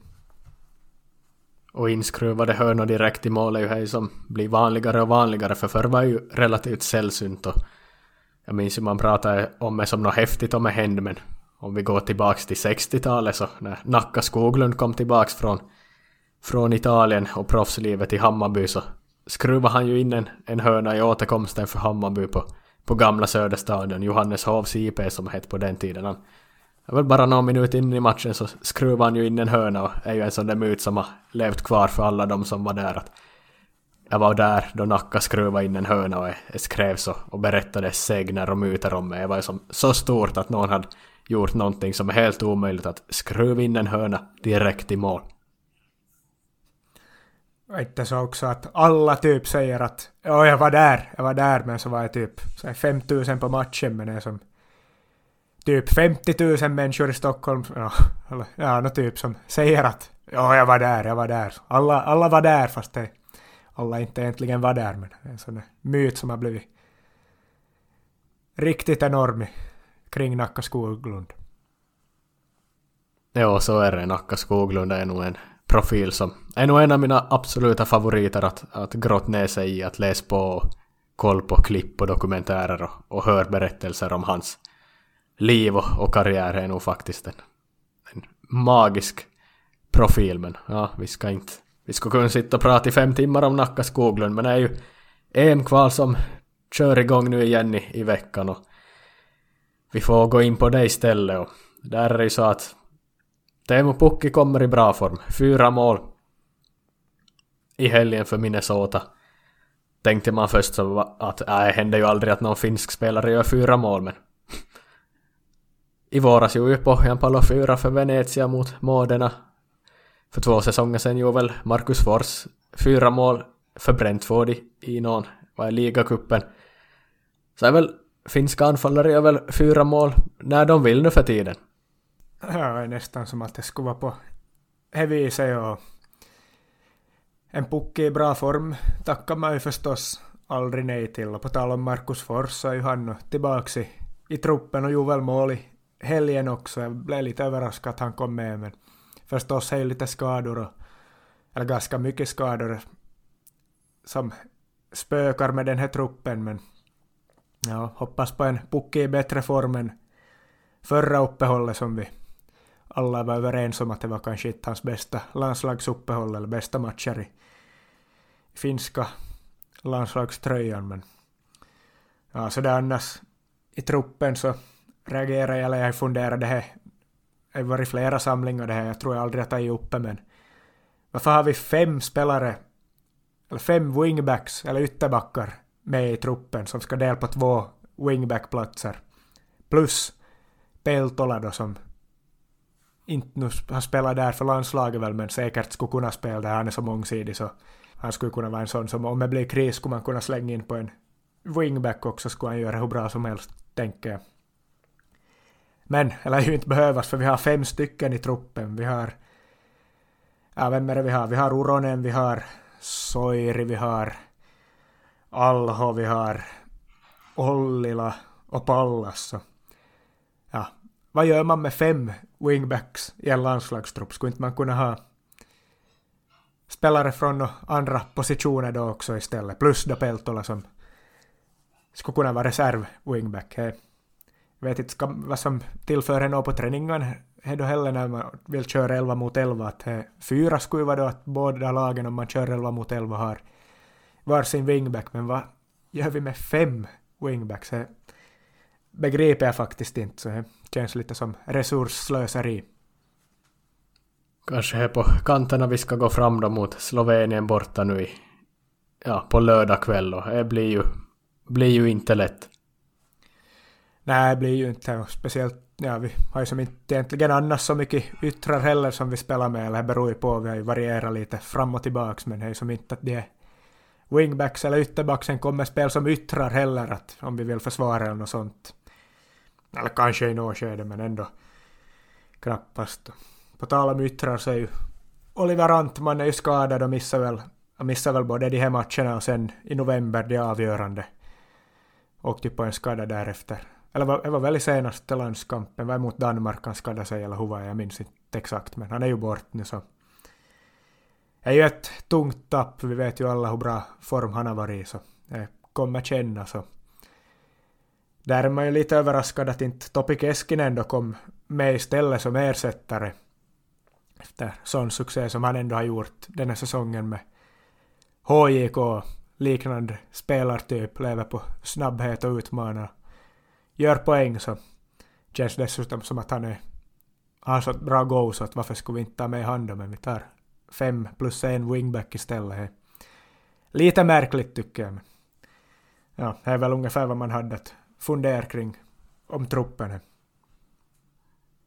Och inskruvade hörnor direkt i mål är ju här som blir vanligare och vanligare för förr var ju relativt sällsynt och jag minns ju man pratade om det som något häftigt om det hände men om vi går tillbaks till 60-talet så när Nacka Skoglund kom tillbaks från, från Italien och proffslivet i Hammarby så skruvade han ju in en, en hörna i återkomsten för Hammarby på, på gamla Söderstadion, Johannes Hovs IP som hette på den tiden. Han, väl bara någon minut in i matchen så skruvade han ju in en hörna och är ju en sån där myt som har levt kvar för alla de som var där. Att jag var där då Nacka skruvade in en höna och jag skrevs och, och berättades sägner och myter om mig. Det var ju som så stort att någon hade gjort någonting som är helt omöjligt att skruva in en höna direkt i mål inte så också att alla typ säger att ja, jag var där, jag var där, men så var jag typ 5000 på matchen, men det är som typ 50 000 människor i Stockholm, ja, eller, ja, no, typ som säger att ja, jag var där, jag var där. Alla, alla var där, fast det, alla inte egentligen var där, men en sån myt som har blivit riktigt enorm kring Nacka Skoglund. Ja, så är det. Nacka Skoglund är nog en profil som är nog en av mina absoluta favoriter att, att grotta ner sig i, att läsa på och koll på klipp och dokumentärer och, och hör berättelser om hans liv och, och karriär är nog faktiskt en, en magisk profil. Men ja, vi ska inte... Vi skulle kunna sitta och prata i fem timmar om Nacka Skoglund, men det är ju EM-kval som kör igång nu igen i, i veckan och vi får gå in på det istället och där är det ju så att Teemu Pukki kommer i bra form. Fyra mål. i helgen för Minnesota tänkte man först så att äh, det händer ju aldrig att någon finsk spelare gör fyra mål men i våras gjorde ju Pohjanpalo fyra för Venezia mot Modena. För två säsonger sedan gjorde väl Marcus Fors fyra mål för Brentford i, i någon, vad är ligacupen. Så är väl finska anfallare gör väl fyra mål när de vill nu för tiden. Ja, det är nästan som att det skulle vara på det viset och en pucke i bra form tackar man ju förstås aldrig nej till. Och på tal om Marcus Fors så är ju han tillbaks i, i truppen och gjorde väl mål i helgen också. Jag blev lite överraskad att han kom med men förstås är ju lite skador och eller ganska mycket skador som spökar med den här truppen men ja, hoppas på en pucke i bättre form än förra uppehållet som vi alla var överens om att det var kanske inte hans bästa landslagsuppehåll eller bästa matcher i finska landslagströjan. Men ja, så det annars i truppen så reagerar jag, eller jag funderar det här, det har varit flera samlingar det här, jag tror jag aldrig har tagit uppe men varför har vi fem spelare, eller fem wingbacks eller ytterbackar med i truppen som ska dela på två wingbackplatser plus Peltola då som inte nu har spelat där för landslaget väl, men säkert skulle kunna spela där. Han är så mångsidig så han skulle kunna vara en sån som om det blir kris skulle man kunna slänga in på en wingback också, skulle han göra hur bra som helst, tänker jag. Men, eller ju inte behövas, för vi har fem stycken i truppen. Vi har... Ja, vem är det vi har? Vi har Uronen, vi har Soiri, vi har Alho, vi har Ollila och Pallas. Så. Ja, vad gör man med fem wingbacks i en landslagstrupp? Skulle inte man kunna ha spelare från andra positioner då också istället? Plus då Peltola som skulle kunna vara reserv wingback vet inte vad som tillför henne på träningen då heller när man vill köra 11 mot 11 att fyra skulle vara då att båda lagen om man kör 11 mot 11 har varsin wingback men vad gör vi med fem wingbacks? Det begriper jag faktiskt inte så det känns lite som resursslöseri. Kanske här på kanterna vi ska gå fram då mot Slovenien borta nu i, ja, på lördag kväll och det blir ju, blir ju inte lätt. Nej, det blir ju inte speciellt, ja vi har ju som inte egentligen annars så mycket yttrar heller som vi spelar med, eller det beror ju på, vi har ju varierat lite fram och tillbaks men det är ju som inte att det är wingbacks eller ytterbacksen kommer spel som yttrar heller, att om vi vill försvara eller något sånt. Eller kanske i något skede, men ändå knappast. På tal om yttrar så är ju Oliver Antman är ju skadad och missar väl, missar väl både de här matcherna och sen i november det avgörande. Åkte på en skada därefter. Eller det var väl i senaste landskampen, var mot Danmark han skadade sig eller hur var jag minns inte exakt men han är ju bort nu så. Det är ju ett tungt tapp, vi vet ju alla hur bra form han har varit i så det kommer kännas. Så där är man ju lite överraskad att inte Topi Keskinen då kom med istället som ersättare. Efter sån succé som han ändå har gjort den här säsongen med HJK liknande spelartyp, lever på snabbhet och utmanar. Gör poäng så känns dessutom som att han är, har så bra go så att varför skulle vi inte ta med honom men vi tar fem plus en wingback istället. Lite märkligt tycker jag. Men ja, det är väl ungefär vad man hade att fundera kring om truppen.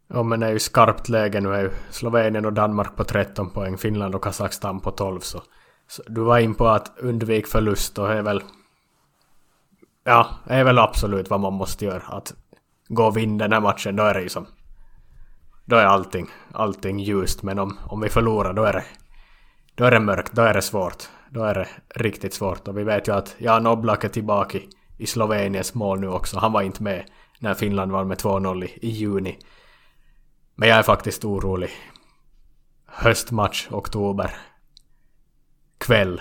Ja men det är ju skarpt läge nu är ju Slovenien och Danmark på 13 poäng, Finland och Kazakstan på 12 så, så du var in på att undvika förlust och det är väl Ja, det är väl absolut vad man måste göra. Att gå och vinna den här matchen, då är det ju som... Då är allting, allting ljust, men om, om vi förlorar då är det... Då är det mörkt, då är det svårt. Då är det riktigt svårt och vi vet ju att Jan Oblak är tillbaka i Sloveniens mål nu också. Han var inte med när Finland var med 2-0 i, i juni. Men jag är faktiskt orolig. Höstmatch, oktober. Kväll,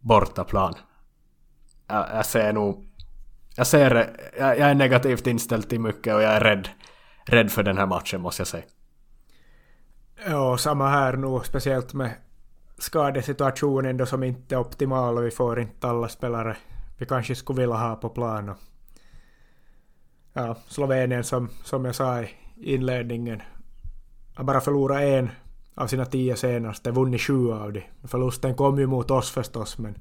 bortaplan. Jag, jag ser nog... Jag ser... Jag, jag är negativt inställd till mycket och jag är rädd. Rädd för den här matchen måste jag säga. Ja, samma här nu, speciellt med skadesituationen då som inte är optimal och vi får inte alla spelare vi kanske skulle vilja ha på plan. Ja, Slovenien som, som jag sa i inledningen har bara förlorat en av sina tio senaste, vunnit sju av dem. Förlusten kom ju mot oss förstås, men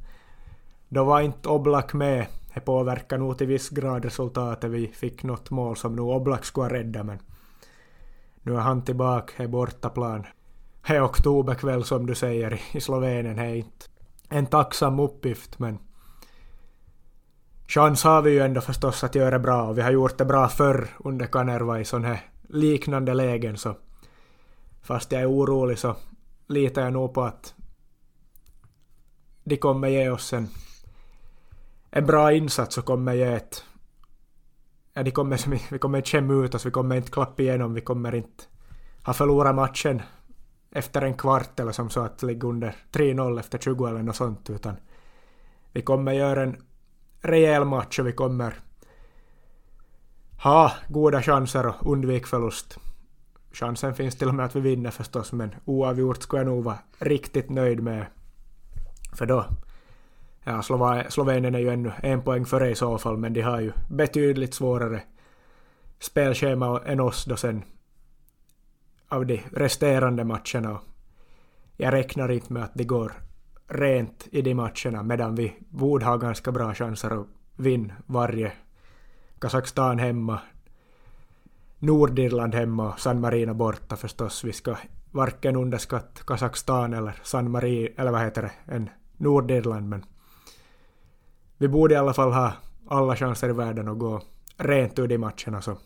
då var inte Oblak med. Det påverkade nog till viss grad resultatet. Vi fick något mål som nog Oblak skulle ha räddat, men nu är han tillbaka, det är bortaplan. Det är oktoberkväll som du säger i Slovenien, det är inte en tacksam uppgift, men chans har vi ju ändå förstås att göra bra och vi har gjort det bra förr under Kanerva i sådana här liknande lägen så fast jag är orolig så litar jag nog på att de kommer ge oss en, en bra insats och kommer ge ett... Ja, de kommer, vi kommer inte skämma ut oss, vi kommer inte klappa igenom, vi kommer inte ha förlorat matchen efter en kvart eller som så att ligga under 3-0 efter 20 eller något sånt, utan vi kommer göra en rejäl match och vi kommer ha goda chanser och undvika förlust. Chansen finns till och med att vi vinner förstås, men oavgjort skulle jag nog vara riktigt nöjd med. För då... Ja, Slovenien är ju ännu en poäng före i så fall, men de har ju betydligt svårare spelschema än oss då sen av de resterande matcherna. Jag räknar inte med att det går rent i de matcherna medan vi borde ha ganska bra chanser att vinna varje Kazakstan hemma, Nordirland hemma och San Marino borta förstås. Vi ska varken underskatta Kazakstan eller San Marino, eller vad heter det, än Nordirland, men vi borde i alla fall ha alla chanser i världen att gå rent ur de matcherna, så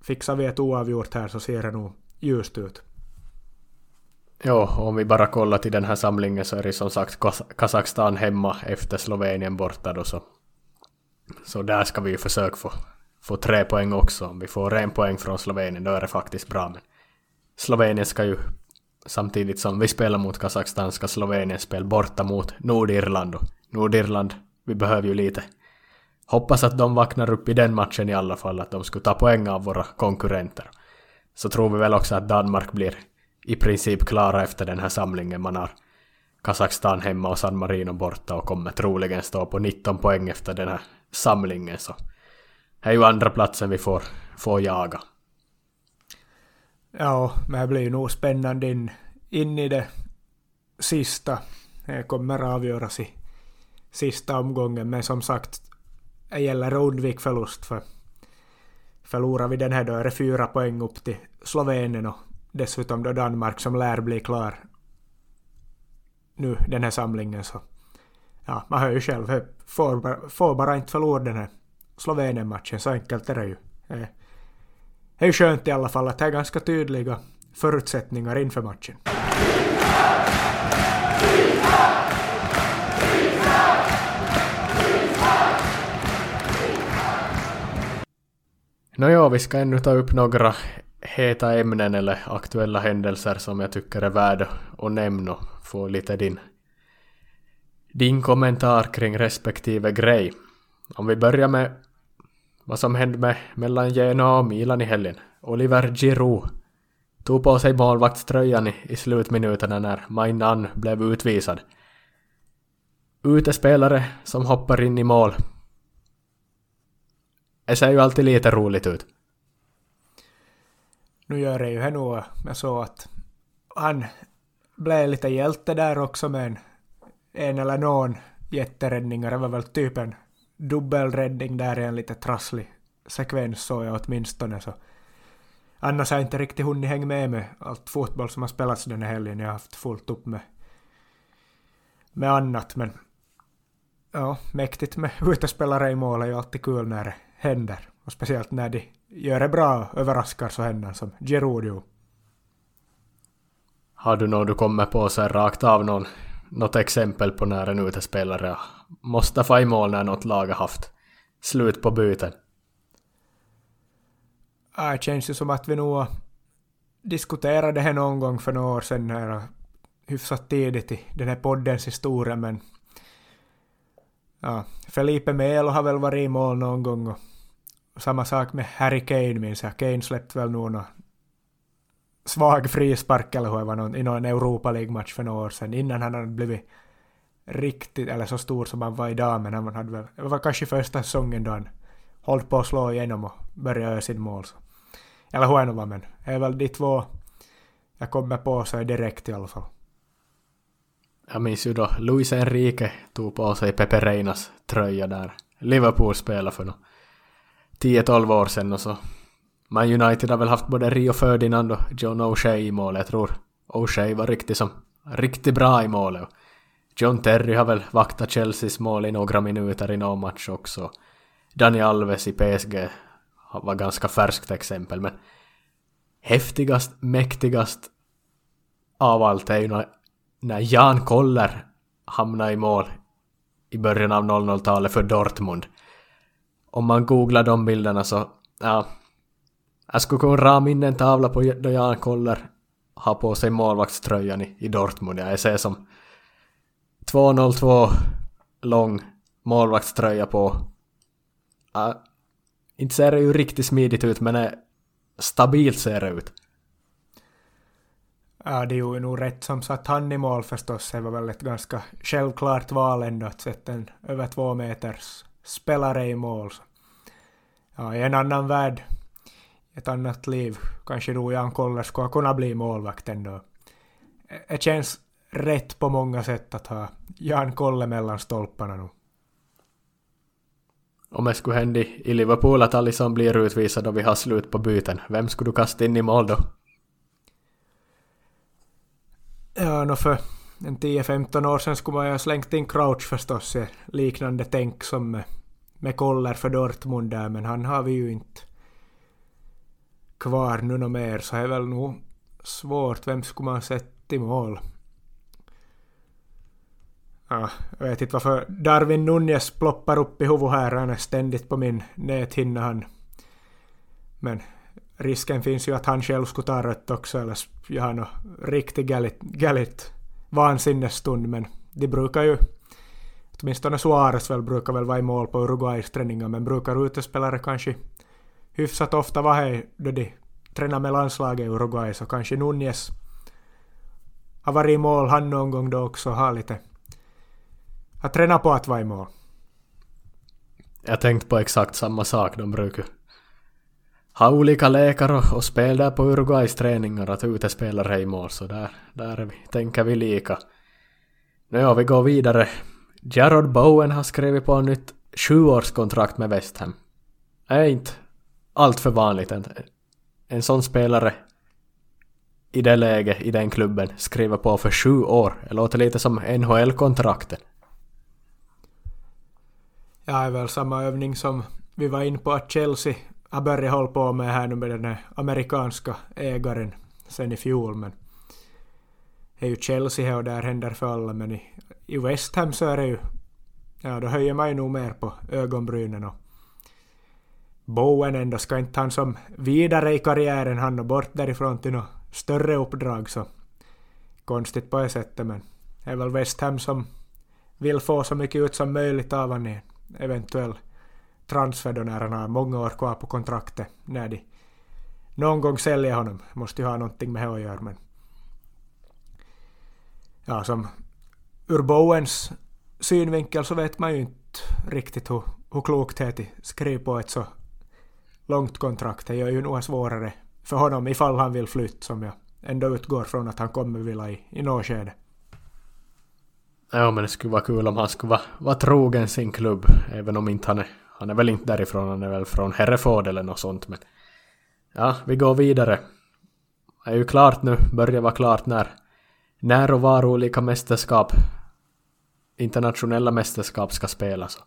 fixar vi ett oavgjort här så ser det nog ljust ut. Ja, om vi bara kollar till den här samlingen så är det som sagt Kazakstan hemma efter Slovenien borta då så. Så där ska vi ju försöka få, få tre poäng också. Om vi får en poäng från Slovenien då är det faktiskt bra. Men Slovenien ska ju samtidigt som vi spelar mot Kazakstan ska Slovenien spela borta mot Nordirland. Och Nordirland, vi behöver ju lite hoppas att de vaknar upp i den matchen i alla fall, att de skulle ta poäng av våra konkurrenter. Så tror vi väl också att Danmark blir i princip klara efter den här samlingen. Man har Kazakstan hemma och San Marino borta och kommer troligen stå på 19 poäng efter den här samlingen. Så det är ju andra platsen vi får, får jaga. Ja, men det blir ju nog spännande in, in i det sista. Det kommer avgöras i sista omgången, men som sagt, det gäller att undvika förlust för förlorar vi den här då är det fyra poäng upp till Slovenien och dessutom då Danmark som lär bli klar nu den här samlingen så ja, man hör ju själv, får bara, får bara inte förlora den här Slovenien-matchen, så enkelt är det ju. Det är ju skönt i alla fall att det är ganska tydliga förutsättningar inför matchen. Nåja, vi ska ännu ta upp några heta ämnen eller aktuella händelser som jag tycker är värda att nämna och få lite din, din kommentar kring respektive grej. Om vi börjar med vad som hände med, mellan Genoa och Milan i helgen. Oliver Giroud tog på sig målvaktströjan i, i slutminuterna när Mainan blev utvisad. Utespelare som hoppar in i mål. Det ser ju alltid lite roligt ut nu gör det ju det nog, jag såg att han blev lite hjälte där också med en, en eller någon jätteräddningar. Det var väl typ en dubbelräddning där i en lite trasslig sekvens såg jag åtminstone. Så. Annars har jag inte riktigt hunnit hänga med med allt fotboll som har spelats den här helgen. Jag har haft fullt upp med, med annat. Men ja, mäktigt med utespelare i mål är ju alltid kul när det händer. Och speciellt när de gör det bra överraskar så händer som Gerudio. Har du något du kommer på så rakt av någon, något exempel på när en utespelare måste få i mål när något lag har haft slut på byten? Det känns ju som att vi nog diskuterade det här någon gång för några år sedan här, hyfsat tidigt i den här poddens historia men ja, Felipe Melo har väl varit i mål någon gång och samma sak med Harry Kane minns jag. Kane släppte väl nog någon svag frispark eller hur det var någon, i någon Europa League-match för några år sedan innan han hade blivit riktigt, eller så stor som han var idag, men han hade väl, det var kanske första säsongen då han höll på att slå igenom och började göra sin mål. Så. Eller hur det nu var, men det är väl de två Jag kommer på sig direkt i alla fall. Jag minns ju då Luis Enrique tog på sig Pepe Reinas tröja där. Liverpool spelade för nå 10-12 år sedan och så. Man United har väl haft både Rio Ferdinand och John O'Shea i målet. Jag tror O'Shea var riktigt som riktigt bra i målet. John Terry har väl vaktat Chelseas mål i några minuter i någon match också. Dani Alves i PSG var ganska färskt exempel men häftigast, mäktigast av allt är ju när, när Jan Koller hamnade i mål i början av 00-talet för Dortmund. Om man googlar de bilderna så, ja. Jag skulle kunna rama in en tavla på då Jan Koller har på sig målvaktströjan i, i Dortmund. Jag ser som 202 lång målvaktströja på. Ja, inte ser det ju riktigt smidigt ut men stabilt ser det ut. Ja, det är ju nog rätt som satt han i mål förstås. Det var väl ett ganska självklart val ändå att sätta en över två meters spelare i mål. Ja, i en annan värld, ett annat liv, kanske nog Jan Koller skulle kunna bli målvakt ändå. Det känns rätt på många sätt att ha Jan Kolle mellan stolparna nu. Om det skulle hända i Liverpool att Alisson blir utvisad och vi har slut på byten, vem skulle du kasta in i mål då? Ja, no för en 10-15 år sedan skulle man ju ha slängt in Crouch förstås, liknande tänk som med, med Koller för Dortmund där, men han har vi ju inte kvar nu något mer, så det är väl nog svårt. Vem skulle man sätta i mål? Ja, jag vet inte varför Darwin Nunez ploppar upp i huvudet här. Han är ständigt på min näthinna han. Men risken finns ju att han själv skulle ta rött också eller göra något riktigt galet, galet vansinnesstund. Men de brukar ju, åtminstone Suarez väl brukar väl vara i mål på Uruguays träningar men brukar utespelare kanske hyfsat ofta vara här då de tränar med landslaget i Uruguay så kanske Nunez har varit i mål han någon gång då också har lite har tränat på att vara i mål. Jag tänkte på exakt samma sak. De brukar ha olika läkare och, spel där på Uruguays träningar att utespelare i mål. Så där, där vi, tänker vi lika. Nu ja, vi går vidare. Jarrod Bowen har skrivit på ett nytt sjuårskontrakt med West Ham. är inte allt för vanligt. En, en sån spelare i det läget, i den klubben, skriver på för sju år. Det låter lite som NHL-kontrakten. Ja, det är väl samma övning som vi var inne på att Chelsea har börjat hålla på med här nu med den här amerikanska ägaren sen i fjol. Men det är ju Chelsea här och där händer för alla men i, i West Ham så är det ju... Ja, då höjer man ju nog mer på ögonbrynen och Bowen ändå ska inte han som vidare i karriären han och bort därifrån till något större uppdrag så konstigt på det sättet men det är väl West Ham som vill få så mycket ut som möjligt av honom i en eventuell transfer då när han har många år kvar på kontraktet när de någon gång säljer honom. Måste ju ha någonting med det att göra men ja som ur Bowens synvinkel så vet man ju inte riktigt hur, hur klokt det är att skriva på ett så långt kontrakt. Det gör ju nog svårare för honom ifall han vill flytta som jag ändå utgår från att han kommer vilja i, i något skede. Ja men det skulle vara kul om han skulle vara, vara trogen sin klubb. Även om inte han är... Han är väl inte därifrån, han är väl från Hereford eller något sånt men... Ja, vi går vidare. Det är ju klart nu, börjar vara klart när... När och var olika mästerskap... Internationella mästerskap ska spelas.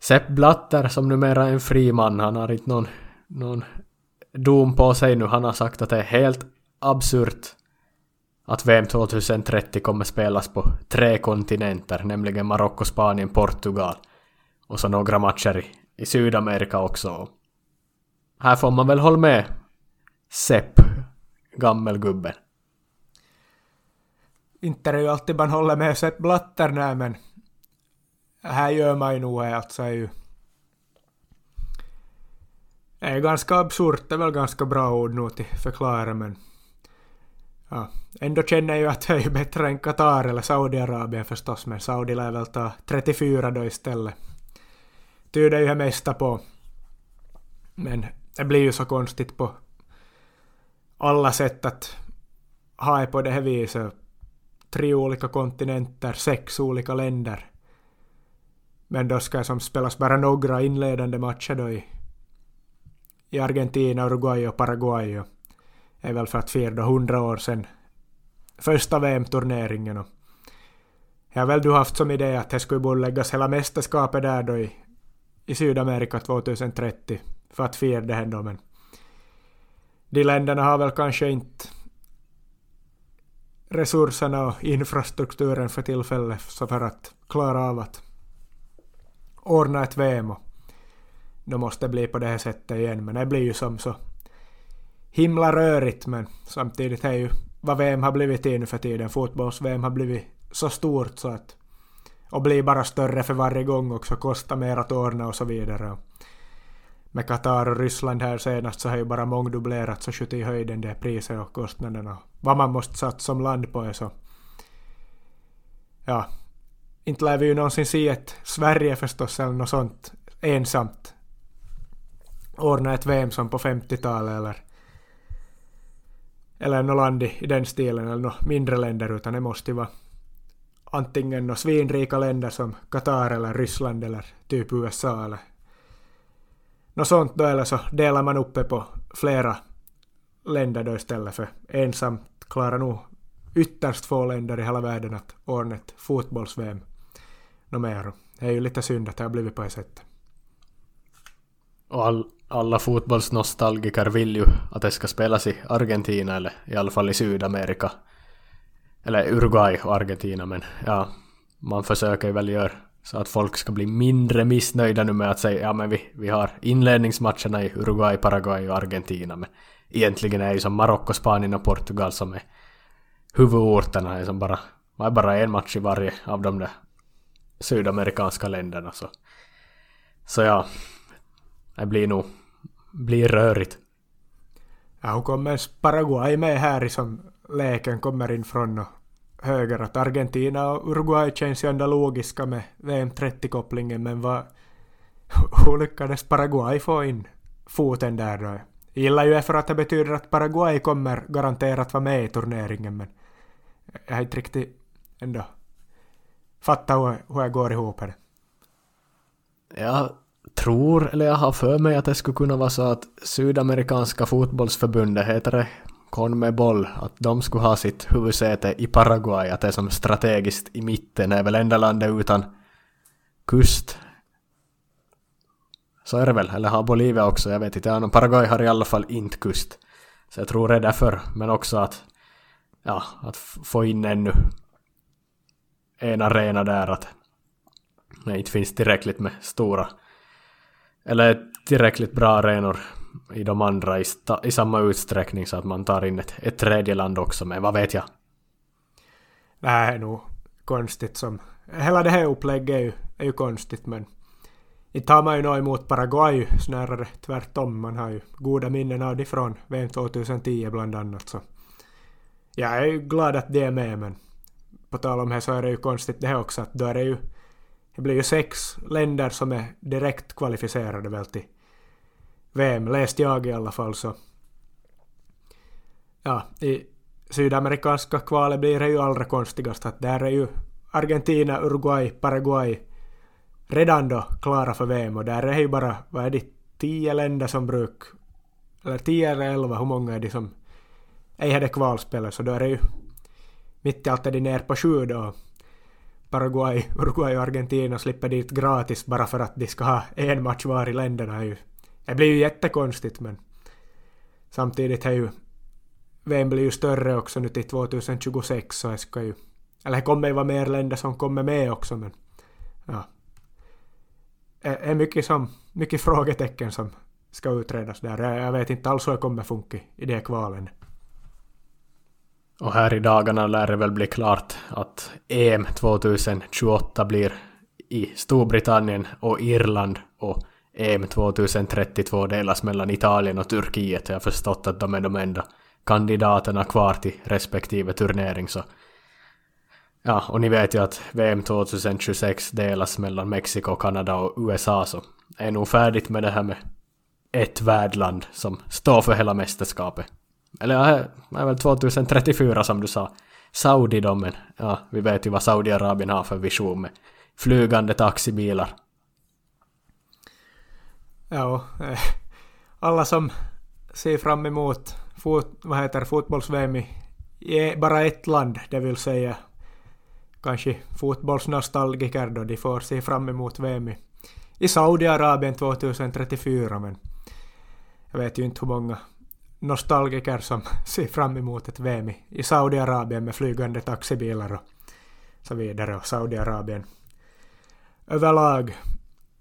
Sepp Blatter som numera är en fri man, han har inte någon, någon dom på sig nu. Han har sagt att det är helt absurt att VM 2030 kommer spelas på tre kontinenter, nämligen Marocko, Spanien, Portugal. Och så några matcher i, i Sydamerika också. Här får man väl hålla med Sepp, gammelgubben. Inte är det ju alltid man håller med Sepp Blatter nej men här gör man ju nog alltså är ju det är ganska absurt, det är väl ganska bra ord nog till förklara men ja, ändå känner jag ju att det är bättre än Qatar eller Saudiarabien förstås men Saudi lär väl ta 34 då istället. Tyder ju det mesta på. Men det blir ju så konstigt på alla sätt att ha det på det här viset. Tre olika kontinenter, sex olika länder. Men då ska som spelas bara några inledande matcher då i, i Argentina, Uruguay och Paraguay. Och är väl för att fira hundra år sedan första VM-turneringen. Och jag har väl du haft som idé att det skulle borde läggas hela mästerskapet där då i, i Sydamerika 2030 för att fira det här då, men de länderna har väl kanske inte resurserna och infrastrukturen för tillfället för att klara av att ordna ett VM och då måste det bli på det här sättet igen. Men det blir ju som så himla rörigt men samtidigt är ju vad VM har blivit i nu för tiden. Fotbolls-VM har blivit så stort så att och blir bara större för varje gång också, kostar mer att ordna och så vidare. Med Qatar och Ryssland här senast så har ju bara mångdubblerats och skjutit i höjden det priset och kostnaderna. Vad man måste satsa som land på är så... Ja. Inte lär vi ju någonsin se ett Sverige förstås eller något sånt ensamt ordna ett VM som på 50-talet eller eller något land i, den stilen eller något mindre länder utan det måste ju vara antingen några svinrika länder som Qatar eller Ryssland eller typ USA eller något sånt då eller så delar man upp det på flera länder då istället för ensamt klarar nog ytterst få länder i hela världen att ordna ett fotbolls-VM något mer. Det är ju lite synd att det har blivit på det sättet. Och all, alla fotbollsnostalgiker vill ju att det ska spelas i Argentina eller i alla fall i Sydamerika. Eller Uruguay och Argentina men ja, man försöker ju väl göra så att folk ska bli mindre missnöjda nu med att säga ja men vi, vi har inledningsmatcherna i Uruguay, Paraguay och Argentina men egentligen är ju som Marocko, Spanien och Portugal som är huvudorterna är som bara, är bara en match i varje av de där sydamerikanska länderna så. Så ja, det blir nog blir rörigt. Ja, hur kommer Paraguay med här i som leken kommer in från höger att Argentina och Uruguay känns ju ändå logiska med VM30-kopplingen men vad... Hur lyckades Paraguay få in foten där då? Jag gillar ju för att det betyder att Paraguay kommer garanterat vara med i turneringen men jag har inte riktigt ändå fattat hur, hur jag går ihop här. Jag tror, eller jag har för mig att det skulle kunna vara så att Sydamerikanska fotbollsförbundet heter det Conmebol, att de skulle ha sitt huvudsäte i Paraguay, att det är som strategiskt i mitten, är väl enda landet utan kust. Så är det väl, eller har Bolivia också, jag vet inte. Ja, Paraguay har i alla fall inte kust. Så jag tror det är därför, men också att, ja, att få in ännu en arena där att det inte finns tillräckligt med stora eller tillräckligt bra arenor i de andra i, i samma utsträckning så att man tar in ett, ett tredje land också men vad vet jag? Det här är nog konstigt som... Hela det här upplägget är ju, är ju konstigt men inte har man ju något emot Paraguay, snarare tvärtom. Man har ju goda minnen av det från VM 2010 bland annat. Så jag är ju glad att det är med, men på tal om det så är det ju konstigt det här också att då är det ju det blir ju sex länder som är direkt kvalificerade väl till VM, läst jag i alla fall så. Ja, i sydamerikanska kvalet blir det ju allra konstigast att där är ju Argentina, Uruguay, Paraguay redan då klara för VM och där är det ju bara, vad är det, tio länder som bruk, eller tio eller elva, hur många är det som ej hade kvalspelet så då är det ju mitt i allt är det ner på sju då Paraguay, Uruguay och Argentina slipper dit gratis bara för att de ska ha en match var i länderna. Det blir ju jättekonstigt men samtidigt är ju VM blir ju större också nu till 2026 så det ska ju eller det kommer ju vara mer länder som kommer med också men ja. Det är mycket, som, mycket frågetecken som ska utredas där. Jag vet inte alls hur det kommer funka i de kvalen. Och här i dagarna lär det väl bli klart att EM 2028 blir i Storbritannien och Irland och EM 2032 delas mellan Italien och Turkiet. Jag har förstått att de är de enda kandidaterna kvar till respektive turnering så Ja, och ni vet ju att VM 2026 delas mellan Mexiko, Kanada och USA så är nog färdigt med det här med ett värdland som står för hela mästerskapet. Eller ja, det är väl 2034 som du sa. Saudi-domen. Ja, vi vet ju vad Saudiarabien har för vision med flygande taxibilar. Ja, eh, alla som ser fram emot fot, vad heter fotbolls-VM i e, bara ett land, det vill säga kanske fotbollsnostalgiker då, de får se fram emot VM i Saudiarabien 2034 men jag vet ju inte hur många nostalgiker som ser fram emot ett VM i Saudiarabien med flygande taxibilar och så vidare och Saudiarabien överlag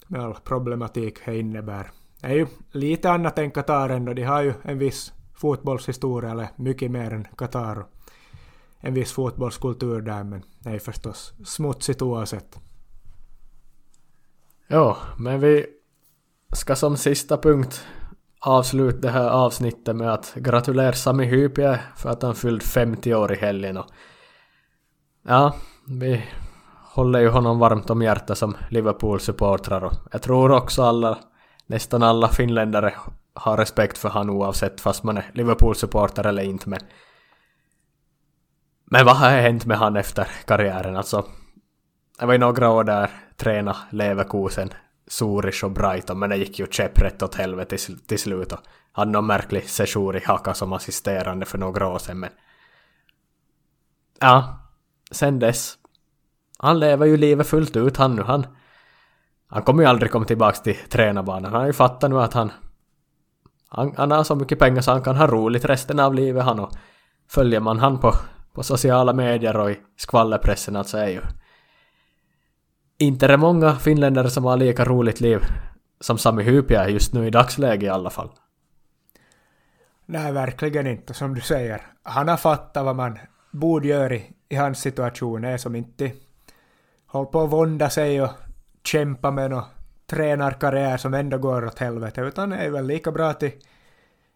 med all problematik det innebär. Det är ju lite annat än Qatar ändå, de har ju en viss fotbollshistoria, eller mycket mer än Qatar. En viss fotbollskultur där, men det är förstås smutsigt oavsett. Ja, men vi ska som sista punkt avsluta det här avsnittet med att gratulera Sami Hypie för att han fyllde 50 år i helgen och ja, vi håller ju honom varmt om hjärtat som Liverpool-supportrar och jag tror också alla, nästan alla finländare har respekt för han oavsett fast man är Liverpool-supporter eller inte men men vad har hänt med han efter karriären alltså? Jag var i några år där träna Leverkusen, Zurich och Brighton men det gick ju käpprätt åt helvete till, till slut och hade någon märklig session i Haka som assisterande för några år sedan men ja, sen dess han lever ju livet fullt ut han nu han han kommer ju aldrig komma tillbaks till tränarbanan han har ju fattat nu att han han, han har så mycket pengar så han kan ha roligt resten av livet han och följer man han på, på sociala medier och i skvallerpressen alltså är ju inte är det många finländare som har lika roligt liv som Sami Hypia just nu i dagsläget i alla fall. Nej, verkligen inte som du säger. Han har fattat vad man borde göra i, i hans situation, är som inte håller på att vånda sig och kämpa med någon tränarkarriär som ändå går åt helvete, utan är väl lika bra att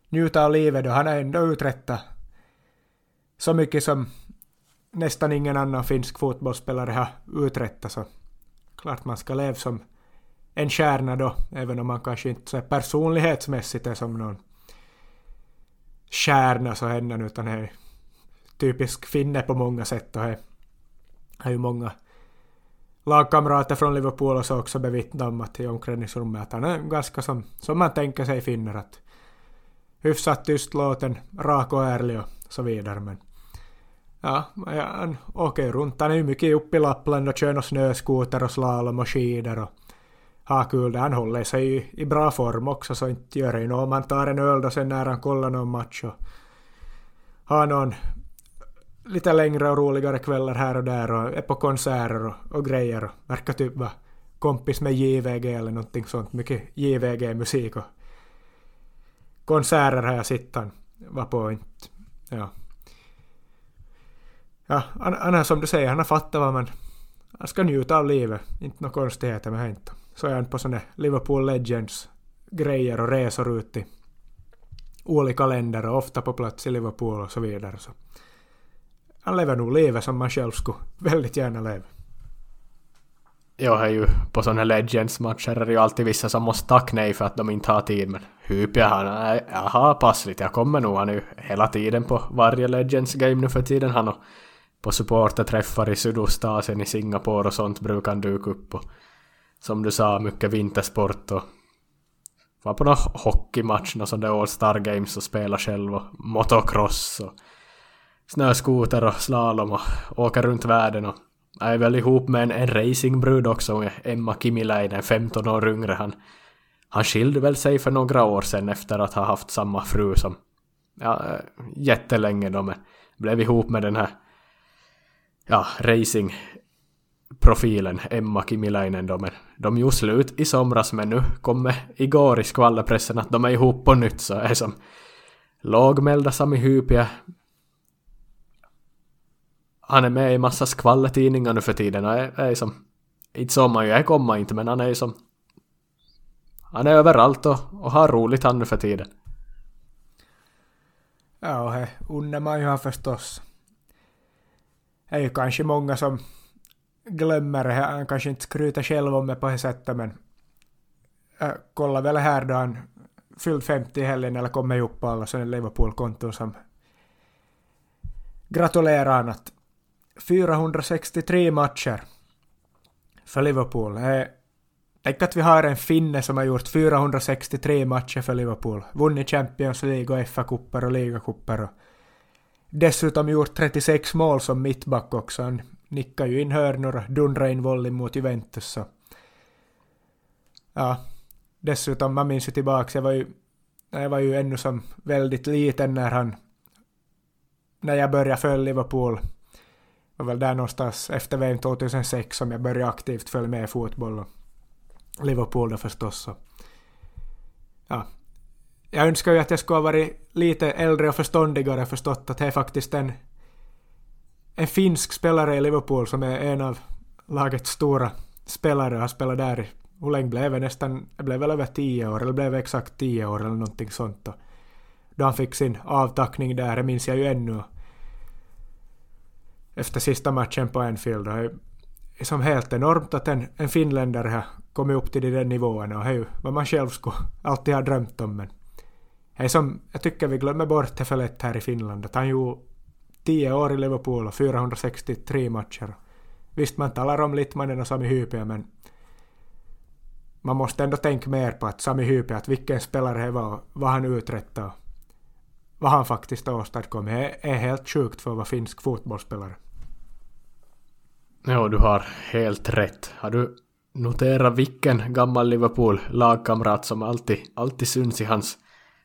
njuta av livet då. Han har ändå uträttat så mycket som nästan ingen annan finsk fotbollsspelare har uträttat, så klart man ska leva som en kärna då, även om man kanske inte så personlighetsmässigt är som någon kärna så ännu, utan är typisk finne på många sätt och är, är ju många lagkamrater från Liverpool och så också bevittnat om att i omklädningsrummet att han är ganska som, som man tänker sig finner att hyfsat tystlåten, rak och ärlig och så vidare men ja, han åker runt. Han är ju mycket uppe i Lappland och kör snöskoter och slalom och skidor och har kul där. Han håller sig i, i bra form också så inte gör det ju något om han tar en öl då sen när han kollar någon match och har någon lite längre och roligare kvällar här och där och är på konserter och, och grejer och verkar typ vara kompis med JVG eller någonting sånt. Mycket JVG-musik och konserter har jag sett han var på inte. Ja. Ja, han, är som du säger, han har fattat vad man... Han ska njuta av livet. Inte några konstigheter med det. inte. Så är han på såna Liverpool Legends grejer och resor ut i olika länder och ofta på plats i Liverpool och så vidare. Så han lever nog livet som man själv skulle väldigt gärna leva. Jag är ju på sådana Legends-matcher är det ju alltid vissa som måste tacka nej för att de inte har tid men Hypia han, har passligt, jag kommer nog, han är ju hela tiden på varje Legends-game nu för tiden. Han och på supporterträffar i Sydostasien i Singapore och sånt brukar han dyka upp och som du sa, mycket vintersport och var på någon hockeymatch, någon sån där All Star Games och spela själv och motocross och snöskoter och slalom och åka runt världen och jag är väl ihop med en, en racingbrud också, Emma Kimiläinen, 15 år yngre. Han, han skilde väl sig för några år sedan efter att ha haft samma fru som ja, jättelänge då, men blev ihop med den här ja, racingprofilen Emma Kimiläinen då, men de gjorde slut i somras men nu kommer igår i skvallerpressen att de är ihop på nytt så är som lågmälda Sami Hypia han är med i massa skvallertidningar nu för tiden och är, är som... Inte så man ju är komma inte men han är ju som... Han är överallt och, och har roligt han nu för tiden. Ja, och det unnar man ju han förstås. Det är ju kanske många som glömmer det. Han kanske inte skryter själv om det på det sättet men jag kollar väl här då han fyllt 50 i helgen eller kommer ihop på alla sådana Liverpool-konton som gratulerar han att 463 matcher för Liverpool. Tänk att vi har en finne som har gjort 463 matcher för Liverpool. Vunnit Champions League och FA-cuper och ligacuper. Dessutom gjort 36 mål som mittback också. Han nickar ju in hörnor och dundrar in volley mot Juventus. Så. Ja, dessutom, man minns ju tillbaka, jag var ju, jag var ju ännu som väldigt liten när han, när jag började följa Liverpool. Det var väl där någonstans efter VM 2006 som jag började aktivt följa med fotboll. Och Liverpool då förstås. Ja. Jag önskar ju att jag skulle ha varit lite äldre och förståndigare och förstått att det är faktiskt en, en finsk spelare i Liverpool som är en av lagets stora spelare och har spelat där hur länge blev det? Nästan, det blev väl över tio år, eller blev exakt tio år eller någonting sånt. Och då han fick sin avtackning där, det minns jag ju ännu. Efter sista matchen på Anfield. Det är som helt enormt att en, en finländare har kommit upp till den nivån och det är ju vad man själv skulle alltid ha drömt om. Men det är som, jag tycker vi glömmer bort det för lätt här i Finland. Att han gjorde 10 år i Liverpool och 463 matcher. Visst, man talar om Littmanen och Sami Hypia, men man måste ändå tänka mer på att Sami Hype, att vilken spelare det var, vad han uträttade, vad han faktiskt åstadkommit, är, är helt sjukt för att vara finsk fotbollsspelare. Ja, du har helt rätt. Har du noterat vilken gammal Liverpool-lagkamrat som alltid, alltid syns i hans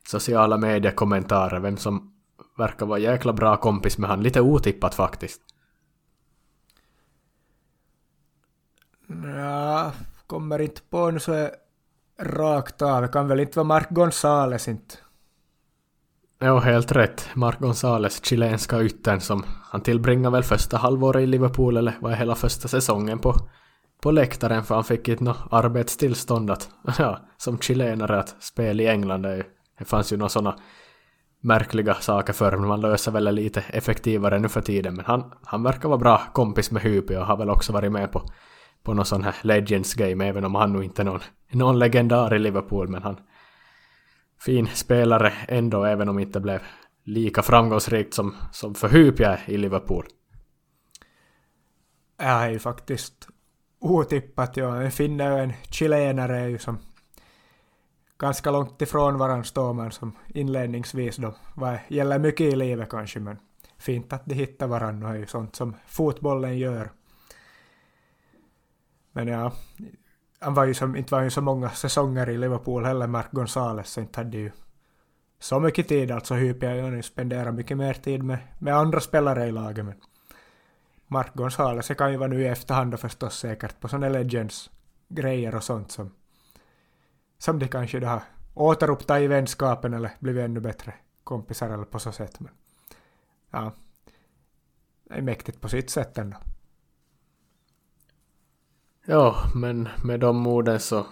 sociala mediekommentarer, vem som verkar vara jäkla bra kompis med han, lite otippat faktiskt. Ja, kommer inte på nu så är rakt av. Det kan väl inte vara Mark Gonzales inte. Jo, helt rätt. Mark Gonzales, chilenska yttern som han tillbringar väl första halvåret i Liverpool eller var hela första säsongen på, på läktaren för han fick inte något arbetstillstånd att, ja, som chilenare att spela i England. Det, det fanns ju några sådana märkliga saker förr, men man löser väl lite effektivare nu för tiden. Men han, han verkar vara bra kompis med Hypi och har väl också varit med på på någon sån här Legends game, även om han nu inte är någon, någon legendar i Liverpool, men han fin spelare ändå, även om inte blev lika framgångsrikt som, som för Hypia i Liverpool. Det är ju faktiskt otippat, ja. En finne och en chilenare är ju som ganska långt ifrån varandra står man som inledningsvis då. Vad gäller mycket i livet kanske, men fint att de hittar varandra och är ju sånt som fotbollen gör. Men ja, han var ju som, inte var ju så många säsonger i Liverpool heller, Mark Gonzales, så inte hade ju så mycket tid alltså Hypia ju spenderat mycket mer tid med, med andra spelare i laget. Men Mark Gonzales kan ju vara nu i efterhand och förstås säkert på sådana Legends-grejer och sånt som, som de kanske då har återupptagit vänskapen eller blivit ännu bättre kompisar eller på så sätt. Men ja, det är mäktigt på sitt sätt ändå. Ja, men med de orden så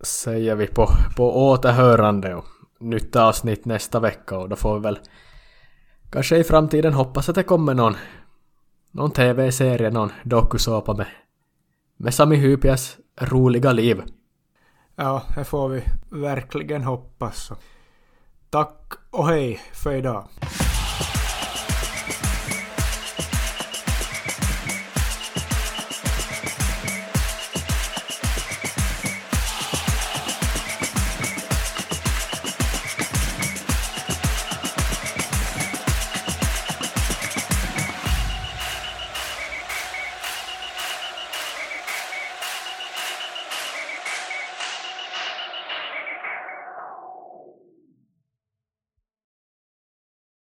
säger vi på, på återhörande och nytt avsnitt nästa vecka och då får vi väl kanske i framtiden hoppas att det kommer någon någon tv-serie, någon dokusåpa med, med Sami Hypias roliga liv. Ja, det får vi verkligen hoppas. Tack och hej för idag.